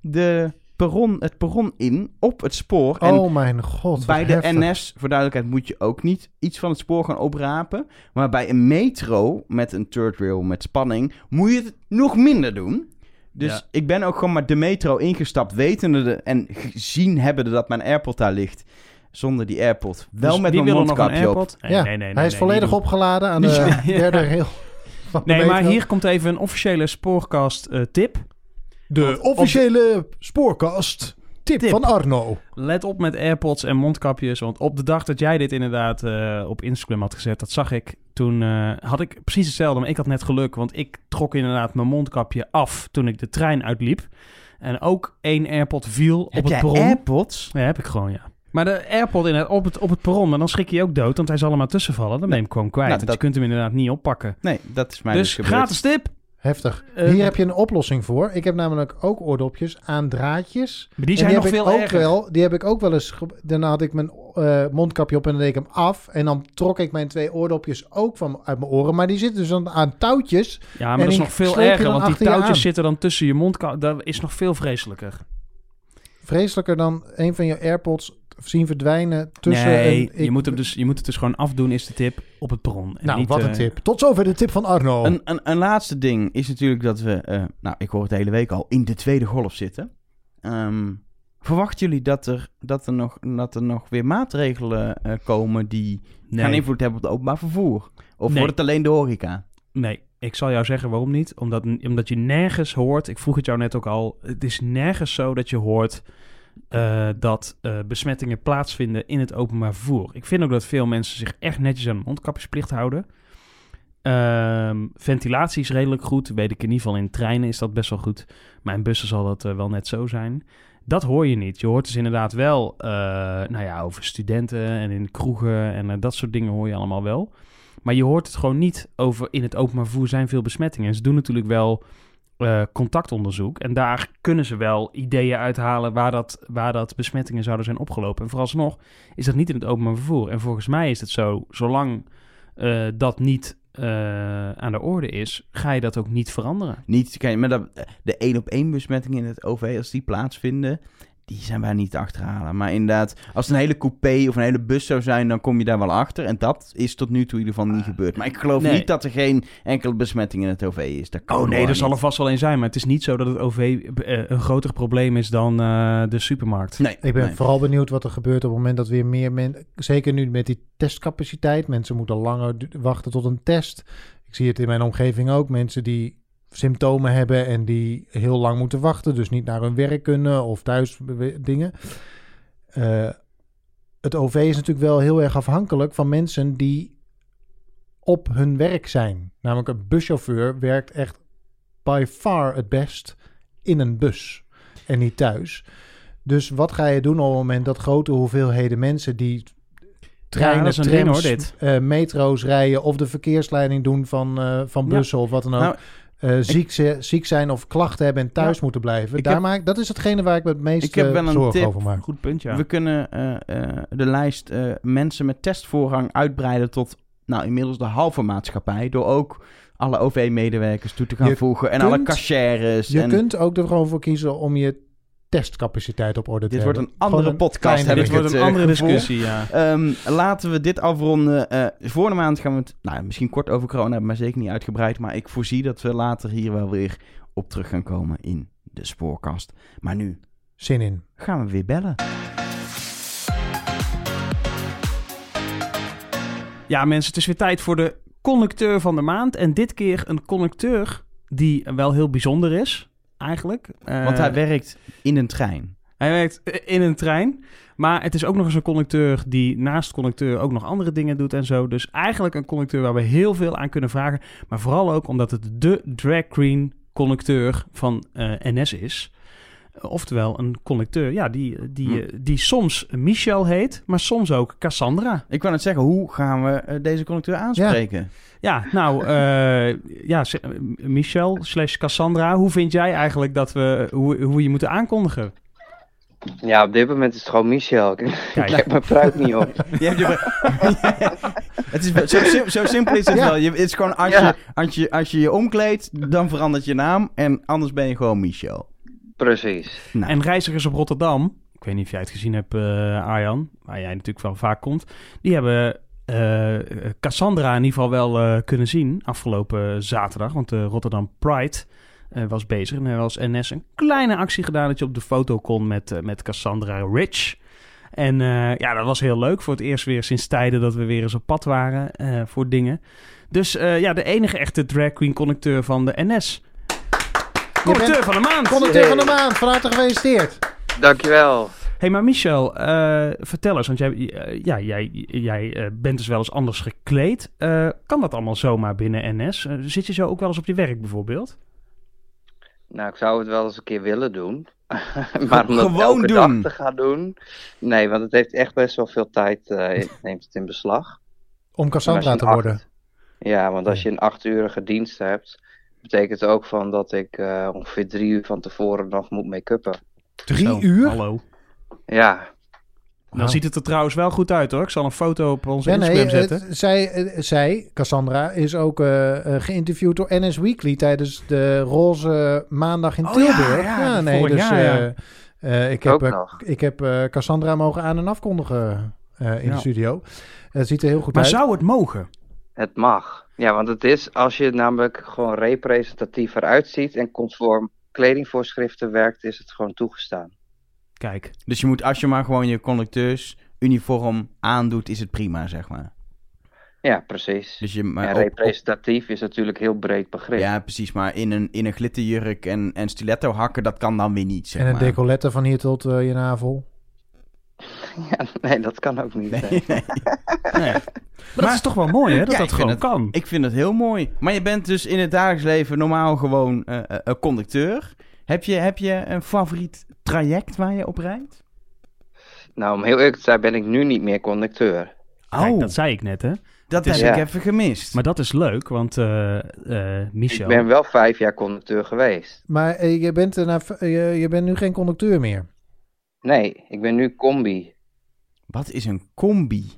de perron, het perron in op het spoor. En oh mijn god, bij de heftig. NS, voor duidelijkheid, moet je ook niet iets van het spoor gaan oprapen. Maar bij een metro met een third rail met spanning moet je het nog minder doen. Dus Ja. ik ben ook gewoon maar de metro ingestapt, wetende de, en gezien hebbende dat mijn AirPod daar ligt. Zonder die AirPod. Wel Dus met mijn wil nog een mondkapje op. AirPod? Nee, ja, nee, nee, nee, hij is nee, volledig opgeladen aan de Ja. derde rail. van de Nee, maar hier komt even een officiële spoorcast eh, tip. De op officiële spoorkast. Tip, Tip. van Arno. Let op met AirPods en mondkapjes. Want op de dag dat jij dit inderdaad eh, op Instagram had gezet, dat zag ik. Toen eh, had ik precies hetzelfde, maar ik had net geluk. Want ik trok inderdaad mijn mondkapje af toen ik de trein uitliep. En ook één AirPod viel Heb op het jij perron. AirPods? Ja, heb ik gewoon, ja. Maar de AirPod in het, op, het, op het perron, maar dan schrik je je ook dood, want hij zal er maar tussen vallen. Dan ben je hem gewoon kwijt. Nou, want dat- je kunt hem inderdaad niet oppakken. Nee, dat is mij dus, dus gratis tip. Heftig. Eh, Hier heb je een oplossing voor. Ik heb namelijk ook oordopjes aan draadjes. Maar die zijn nog heb ik veel ook erger. wel. Die heb ik ook wel eens. Dan had ik mijn eh, mondkapje op en dan deed ik hem af. En dan trok ik mijn twee oordopjes ook van uit mijn oren. Maar die zitten dus dan aan touwtjes. Ja, maar dat is nog veel erger, want die touwtjes aan. zitten dan tussen je mondkap. Dat is nog veel vreselijker. Vreselijker dan een van je AirPods zien verdwijnen tussen. nee, een, ik- je, moet hem dus, je moet het dus gewoon afdoen, is de tip, op het perron. En Nou, niet, wat een eh, tip. Tot zover de tip van Arno. Een, een, een laatste ding is natuurlijk dat we, eh, nou, ik hoor het de hele week al, in de tweede golf zitten. Ehm, verwachten jullie dat er, dat, er nog, dat er nog weer maatregelen eh, komen die Nee, gaan invloed hebben op het openbaar vervoer? Of Nee. wordt het alleen de horeca? nee, ik zal jou zeggen waarom niet. Omdat, omdat je nergens hoort, ik vroeg het jou net ook al, het is nergens zo dat je hoort eh, dat eh, besmettingen plaatsvinden in het openbaar vervoer. Ik vind ook dat veel mensen zich echt netjes aan de mondkapjesplicht houden. Ehm, ventilatie is redelijk goed. Weet ik in ieder geval in treinen is dat best wel goed. Maar in bussen zal dat eh, wel net zo zijn. Dat hoor je niet. Je hoort dus inderdaad wel nou ja, over studenten en in kroegen en dat soort dingen hoor je allemaal wel. Maar je hoort het gewoon niet over in het openbaar vervoer zijn veel besmettingen. En ze doen natuurlijk wel eh, contactonderzoek. En daar kunnen ze wel ideeën uithalen waar dat, waar dat besmettingen zouden zijn opgelopen. En vooralsnog is dat niet in het openbaar vervoer. En volgens mij is het zo, zolang eh, dat niet eh, aan de orde is, ga je dat ook niet veranderen. Niet, kijk, maar dat, de één op één besmettingen in het OV, als die plaatsvinden, die zijn wij niet te achterhalen. Maar inderdaad, als het een hele coupé of een hele bus zou zijn, dan kom je daar wel achter. En dat is tot nu toe in ieder geval niet gebeurd. Maar ik geloof Nee. niet dat er geen enkele besmetting in het OV is. Dat kan Oh nee, er zal er vast wel een zijn. Maar het is niet zo dat het OV eh, een groter probleem is dan eh, de supermarkt. Nee, Ik ben nee. vooral benieuwd wat er gebeurt op het moment dat weer meer mensen... Zeker nu met die testcapaciteit. Mensen moeten langer wachten tot een test. Ik zie het in mijn omgeving ook. Mensen die symptomen hebben en die heel lang moeten wachten. Dus niet naar hun werk kunnen of thuis dingen. Eh, het OV is natuurlijk wel heel erg afhankelijk van mensen die op hun werk zijn. Namelijk een buschauffeur werkt echt by far het best in een bus en niet thuis. Dus wat ga je doen op het moment dat grote hoeveelheden mensen die treinen, ding, trams, hoor, dit. eh, metro's rijden of de verkeersleiding doen van, eh, van Ja. bussen of wat dan ook, Nou, eh, ziek, ziek zijn of klachten hebben en thuis Ja. moeten blijven. Ik Daar heb- maak, dat is hetgene waar ik me het meest Ik heb eh, wel een zorgen tip. over maak. Goed punt, ja. We kunnen eh, eh, de lijst eh, mensen met testvoorrang uitbreiden tot nou, inmiddels de halve maatschappij. Door ook alle OV-medewerkers toe te gaan Je voegen. En kunt- alle cashiers. Je en kunt ook er gewoon voor kiezen om je testcapaciteit op orde te Dit wordt een andere Gewoon podcast, Dit wordt een eh, andere gevoel. discussie, ja. Ehm, laten we dit afronden. Eh voor de maand gaan we het nou, misschien kort over corona hebben, maar zeker niet uitgebreid. Maar ik voorzie dat we later hier wel weer op terug gaan komen in de spoorkast. Maar nu Zin in. gaan we weer bellen. Ja, mensen, het is weer tijd voor de conducteur van de maand. En dit keer een conducteur die wel heel bijzonder is, eigenlijk. Eh, Want hij werkt in een trein. hij werkt in een trein. Maar het is ook nog eens een conducteur die naast conducteur ook nog andere dingen doet en zo. Dus eigenlijk een conducteur waar we heel veel aan kunnen vragen. Maar vooral ook omdat het de drag queen conducteur van eh, NS is. Oftewel een conducteur, ja, die, die, Hm. eh, die soms Michel heet, maar soms ook Cassandra. Ik wou net zeggen, hoe gaan we eh, deze conducteur aanspreken? Ja, nou, eh, ja, eh, Michel slash Cassandra, hoe vind jij eigenlijk dat we, hoe, hoe we je moeten aankondigen? Ja, op dit moment is het gewoon Michel. Ik Kijk. heb mijn pruik niet op. Je hebt je- het is zo, sim- zo simpel is het Ja. wel. Je, het is gewoon als, Ja. je, als, je, als je je omkleedt, dan verandert je naam. En anders ben je gewoon Michel. Precies. Nou, En reizigers op Rotterdam, ik weet niet of jij het gezien hebt, eh, Arjan, waar jij natuurlijk wel vaak komt, die hebben eh, Cassandra in ieder geval wel eh, kunnen zien afgelopen zaterdag. Want de Rotterdam Pride eh, was bezig en er was NS een kleine actie gedaan dat je op de foto kon met, met Cassandra Rich. En eh, ja, dat was heel leuk. Voor het eerst weer sinds tijden dat we weer eens op pad waren eh, voor dingen. Dus eh, ja, de enige echte drag queen conducteur van de NS. Conducteur van de maand! Conducteur van de maand, van harte gefeliciteerd. Dankjewel. hey, maar Michel, eh, vertel eens, want jij, eh, ja, jij, jij eh, bent dus wel eens anders gekleed. Eh, kan dat allemaal zomaar binnen NS? Zit je zo ook wel eens op je werk bijvoorbeeld? Nou, ik zou het wel eens een keer willen doen. maar om dat Gewoon elke doen. dag te gaan doen... Nee, want het heeft echt best wel veel tijd, eh, neemt het in beslag. Om Cassandra te worden. Ja, want als je een acht uurige dienst hebt... betekent het ook van dat ik eh, ongeveer drie uur van tevoren nog moet make-uppen. Drie Zo, uur? Hallo. Ja, Dan ziet het er trouwens wel goed uit hoor. Ik zal een foto op onze Ja, nee, Instagram zetten. het- zij, eh, zij, Cassandra, is ook eh, eh, geïnterviewd door NS Weekly tijdens de Roze Maandag in Oh ja, Tilburg. ja, nee, vorig dus jaar, ja. eh, eh, ik heb, eh, ik heb eh, Cassandra mogen aan- en afkondigen eh, in Ja. de studio. Het ziet er heel goed Maar uit. zou het mogen? Het mag. Ja, want het is als je namelijk gewoon representatief eruit ziet en conform kledingvoorschriften werkt, is het gewoon toegestaan. Kijk. dus je moet, als je maar gewoon je conducteursuniform aandoet, is het prima, zeg maar. Ja, precies. Dus je, maar en op- op- representatief is natuurlijk een heel breed begrip. ja, precies. Maar in een, in een glitterjurk en, en stiletto hakken, dat kan dan weer niet, zeg en een maar. decolette van hier tot eh, je navel. Ja, nee, dat kan ook niet. Nee, hè. nee. Nee. Maar dat is toch wel mooi hè, dat Ja, dat gewoon het- kan. Ik vind het heel mooi. Maar je bent dus in het dagelijks leven normaal gewoon eh, eh, een conducteur. Heb je, heb je een favoriet traject waar je op rijdt? Nou, om heel eerlijk te zijn ben ik nu niet meer conducteur. Kijk, Oh, dat zei ik net hè. dat heb ik even gemist. Maar dat is leuk, want eh eh Michel... Ik ben wel vijf jaar conducteur geweest. Maar je, bent, er je, je bent nu geen conducteur meer. Nee, ik ben nu combi. Wat is een combi?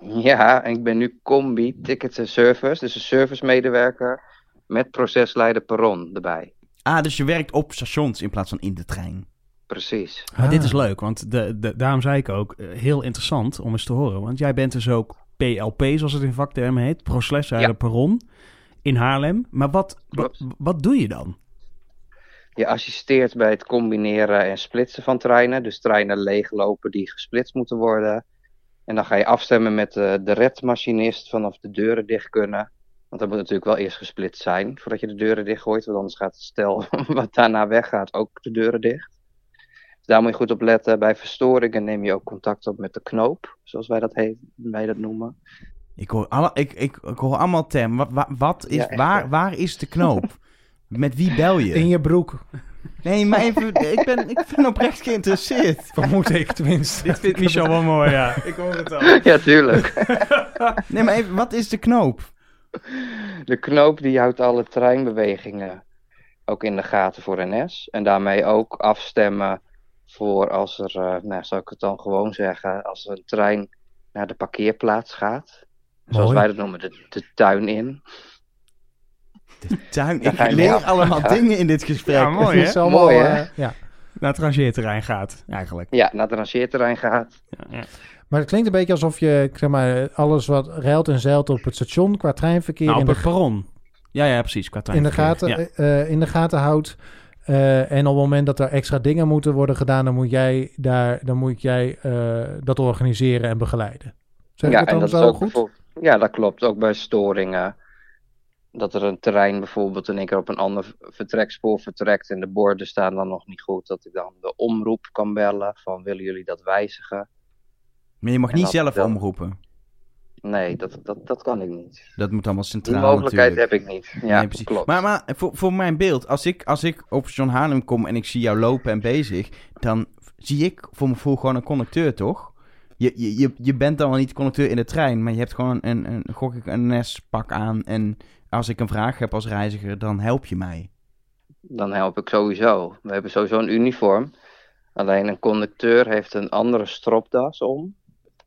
Ja, en ik ben nu combi tickets en service. Dus een servicemedewerker met procesleider perron erbij. Ah, dus je werkt op stations in plaats van in de trein. Precies. Maar Ah. dit is leuk, want de, de, daarom zei ik ook, eh, heel interessant om eens te horen. Want jij bent dus ook PLP, zoals het in vaktermen heet, Proslesrijder Ja. Perron, in Haarlem. Maar wat, wat doe je dan? Je assisteert bij het combineren en splitsen van treinen. Dus treinen leeglopen die gesplitst moeten worden. En dan ga je afstemmen met de, de redmachinist vanaf de deuren dicht kunnen. Want dat moet natuurlijk wel eerst gesplitst zijn voordat je de deuren dichtgooit. Want anders gaat het stel wat daarna weggaat ook de deuren dicht. Dus daar moet je goed op letten. Bij verstoringen neem je ook contact op met de knoop, zoals wij dat, heet, wij dat noemen. Ik hoor, alle, ik, ik, ik hoor allemaal termen. Wat, wat, wat is, Ja, waar, waar is de knoop? Met wie bel je? In je broek, Nee, maar even, ik, ben, ik ben oprecht geïnteresseerd. vermoed ik tenminste. Dit vindt Michel wel mooi, ja. Ik hoor het al. Ja, tuurlijk. Nee, maar even, wat is de knoop? De knoop die houdt alle treinbewegingen ook in de gaten voor NS. En daarmee ook afstemmen voor als er, eh, nou zou ik het dan gewoon zeggen, als er een trein naar de parkeerplaats gaat. Zoals Mooi. wij dat noemen, de, de tuin in. De tuin. Ik je leer allemaal Ja. dingen in dit gesprek. Ja, mooi Het hè? is allemaal, Mooi, hè? eh, ja. Naar het rangeerterrein gaat, eigenlijk. Ja, naar het rangeerterrein gaat. Ja, ja. Maar het klinkt een beetje alsof je zeg maar, alles wat ruilt en zeilt op het station qua treinverkeer Nou, in, op de, het perron. Ja, ja, precies. Qua in, de gaten, Ja. eh, in de gaten houdt. Eh, en op het moment dat er extra dingen moeten worden gedaan, dan moet jij, daar, dan moet jij eh, dat organiseren en begeleiden. Zeg ja, ik het en dan dat is zo ook goed? Ja, dat klopt. Ook bij storingen. Dat er een terrein bijvoorbeeld in één keer op een ander vertrekspoor vertrekt en de borden staan dan nog niet goed. Dat ik dan de omroep kan bellen van willen jullie dat wijzigen? Maar je mag niet zelf dat- omroepen. Nee, dat, dat, dat kan ik niet. Dat moet allemaal Die centraal mogelijkheid natuurlijk. heb ik niet. Ja, Nee, precies. klopt. Maar, maar voor, voor mijn beeld, als ik, als ik op John Haarlem kom en ik zie jou lopen en bezig, dan zie ik voor mijn gevoel gewoon een conducteur, toch? Je, je, je, bent dan wel niet conducteur in de trein, maar je hebt gewoon een, een, gok ik, een NS-pak aan. En als ik een vraag heb als reiziger, dan help je mij. Dan help ik sowieso. We hebben sowieso een uniform. Alleen een conducteur heeft een andere stropdas om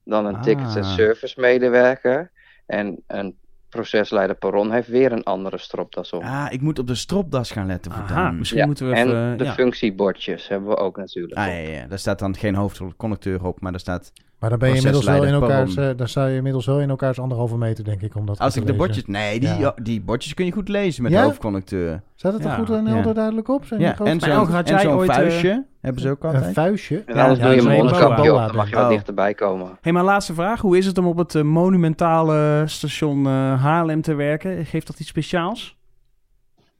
dan een Ah. tickets- en service medewerker. En een procesleider perron heeft weer een andere stropdas om. Ah, ik moet op de stropdas gaan letten voor Aha, dan. misschien Ja, moeten we en even... de ja. functiebordjes hebben we ook natuurlijk. Ah ja, ja, daar staat dan geen hoofdconducteur op, maar daar staat... Maar dan ben je inmiddels wel in elkaars, eh, dan sta je inmiddels wel in elkaars anderhalve meter, denk ik, om dat Als ik de bordjes... Nee, die, Ja. die bordjes kun je goed lezen met Ja? hoofdconducteur. Staat het er Ja, goed en ja. helder duidelijk op? Zijn Ja, en zo'n zo'n ooit, eh, vuistje hebben ze ook een altijd. vuistje? En anders Ja, doe je ja, een op, dan mag je wat ik. dichterbij komen. hey, maar laatste vraag. Hoe is het om op het eh, monumentale station eh, Haarlem te werken? Geeft dat iets speciaals?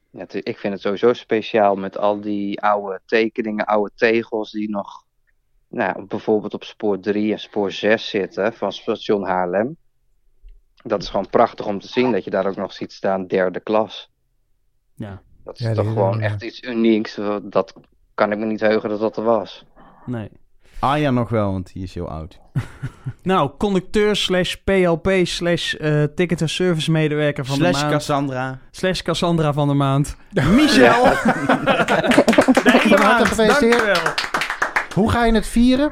Ja, ik vind het sowieso speciaal met al die oude tekeningen, oude tegels die nog nou, bijvoorbeeld op spoor 3 en spoor 6 zitten van station Haarlem. Dat is gewoon prachtig om te zien dat je daar ook nog ziet staan derde klas. Ja, Dat is Ja, toch gewoon ja. echt iets unieks. Dat kan ik me niet heugen dat dat er was. nee. Arjan nog wel, want die is heel oud. Nou, conducteur slash PLP slash eh, ticket- en service medewerker van Slash de maand. Cassandra. slash Cassandra van de maand. Michel! Van harte gefeliciteerd. Hoe ga je het vieren?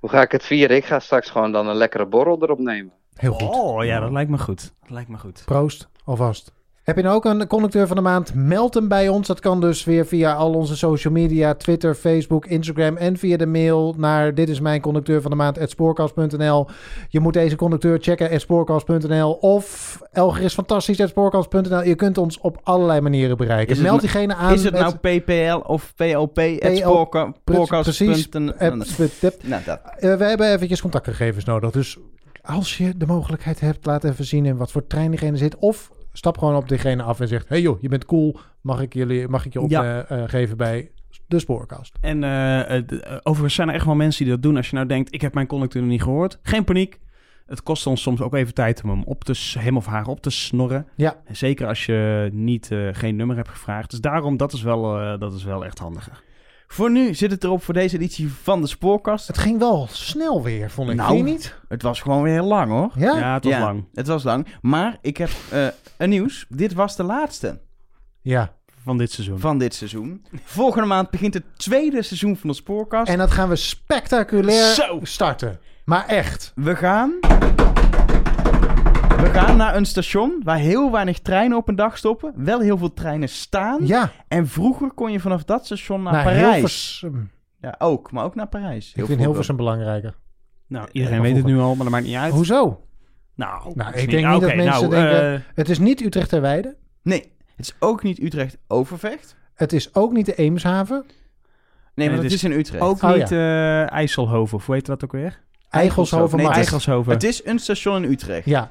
Hoe ga ik het vieren? Ik ga straks gewoon dan een lekkere borrel erop nemen. Heel goed. Oh ja, dat lijkt me goed. Dat lijkt me goed. Proost, alvast. Heb je nou ook een conducteur van de maand? Meld hem bij ons. Dat kan dus weer via al onze social media, Twitter, Facebook, Instagram en via de mail naar dit is mijn conducteur van de maand spoorkast.nl. Je moet deze conducteur checken spoorkast.nl of Elger is fantastisch spoorkast.nl. Je kunt ons op allerlei manieren bereiken. Is Meld nou- diegene aan. Is het nou PPL of PLP? PL, precies. Nou, dat. Eh, we hebben eventjes contactgegevens nodig. Dus als je de mogelijkheid hebt, laat even zien in wat voor trein diegene zit. Of stap gewoon op diegene af en zegt... hey joh, je bent cool. Mag ik, jullie, mag ik je Ja. opgeven bij de spoorkast? En eh, eh, eh, overigens zijn er echt wel mensen die dat doen. Als je nou denkt, ik heb mijn conducteur nog niet gehoord. Geen paniek. Het kost ons soms ook even tijd om hem, op te, hem of haar op te snorren. Ja. Zeker als je niet, eh, geen nummer hebt gevraagd. Dus daarom, dat is wel, eh, dat is wel echt handiger. Voor nu zit het erop voor deze editie van de Spoorkast. Het ging wel snel weer, vond ik. Nou. Vind je niet? Het was gewoon weer heel lang hoor. Ja? Ja, het was Ja, lang. Het was lang. Maar ik heb eh, een nieuws. Dit was de laatste Ja. Van dit seizoen. van dit seizoen. Volgende maand begint het tweede seizoen van de Spoorkast. En dat gaan we spectaculair Zo. starten. Maar echt. We gaan... We gaan naar een station waar heel weinig treinen op een dag stoppen. Wel heel veel treinen staan. Ja. En vroeger kon je vanaf dat station naar Naar Parijs. Hilversum. Ja, ook. Maar ook naar Parijs. Ik vind. Hilversum belangrijker. Nou, iedereen Ja, weet het nu al, maar dat maakt niet uit. Hoezo? Nou, Nou, ik denk niet dat oké, mensen nou, denken- eh, Het is niet Utrecht ter Weide. Nee, het is ook niet Utrecht-Overvecht. Het is ook niet de Eemshaven. Nee, maar het dat is is in Utrecht. ook Oh, niet eh IJsselhoven, of hoe heet dat ook weer? Eigelshoven. Nee, Max. het is- Eigelshoven. Het is een station in Utrecht. Ja.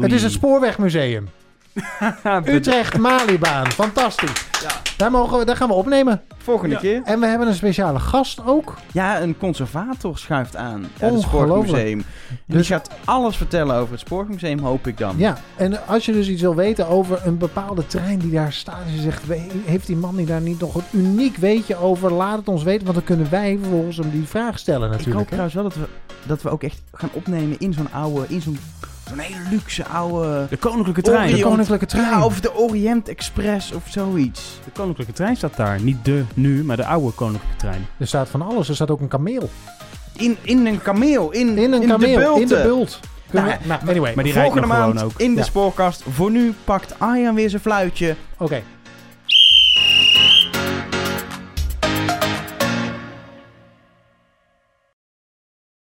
Het is het Spoorwegmuseum. Utrecht Malibaan. Fantastisch. Daar, mogen we, daar gaan we opnemen. Volgende Ja. keer. En we hebben een speciale gast ook. Ja, een conservator schuift aan uit het. Spoormuseum. En die Dus- gaat alles vertellen over het Spoormuseum, hoop ik dan. Ja, en als je dus iets wil weten over een bepaalde trein die daar staat. En je zegt, "We- heeft die man die daar niet nog een uniek weetje over? Laat het ons weten, want dan kunnen wij vervolgens hem die vraag stellen ik hoop natuurlijk. hè. trouwens wel dat we, dat we ook echt gaan opnemen in zo'n oude, in zo'n zo'n hele luxe oude... De Koninklijke Trein. De. Koninklijke Trein. Ja, of de Orient Express of zoiets. De Koninklijke Trein staat daar. Niet de nu, maar de oude Koninklijke Trein. Er staat van alles. Er staat ook een kameel. In, in een kameel, in, In een kameel, in de bult. Nou, we- nou, anyway. Maar die rijdt Volgende nog maand gewoon ook. in de Ja. spoorkast. Voor nu pakt Arjan weer zijn fluitje. Oké,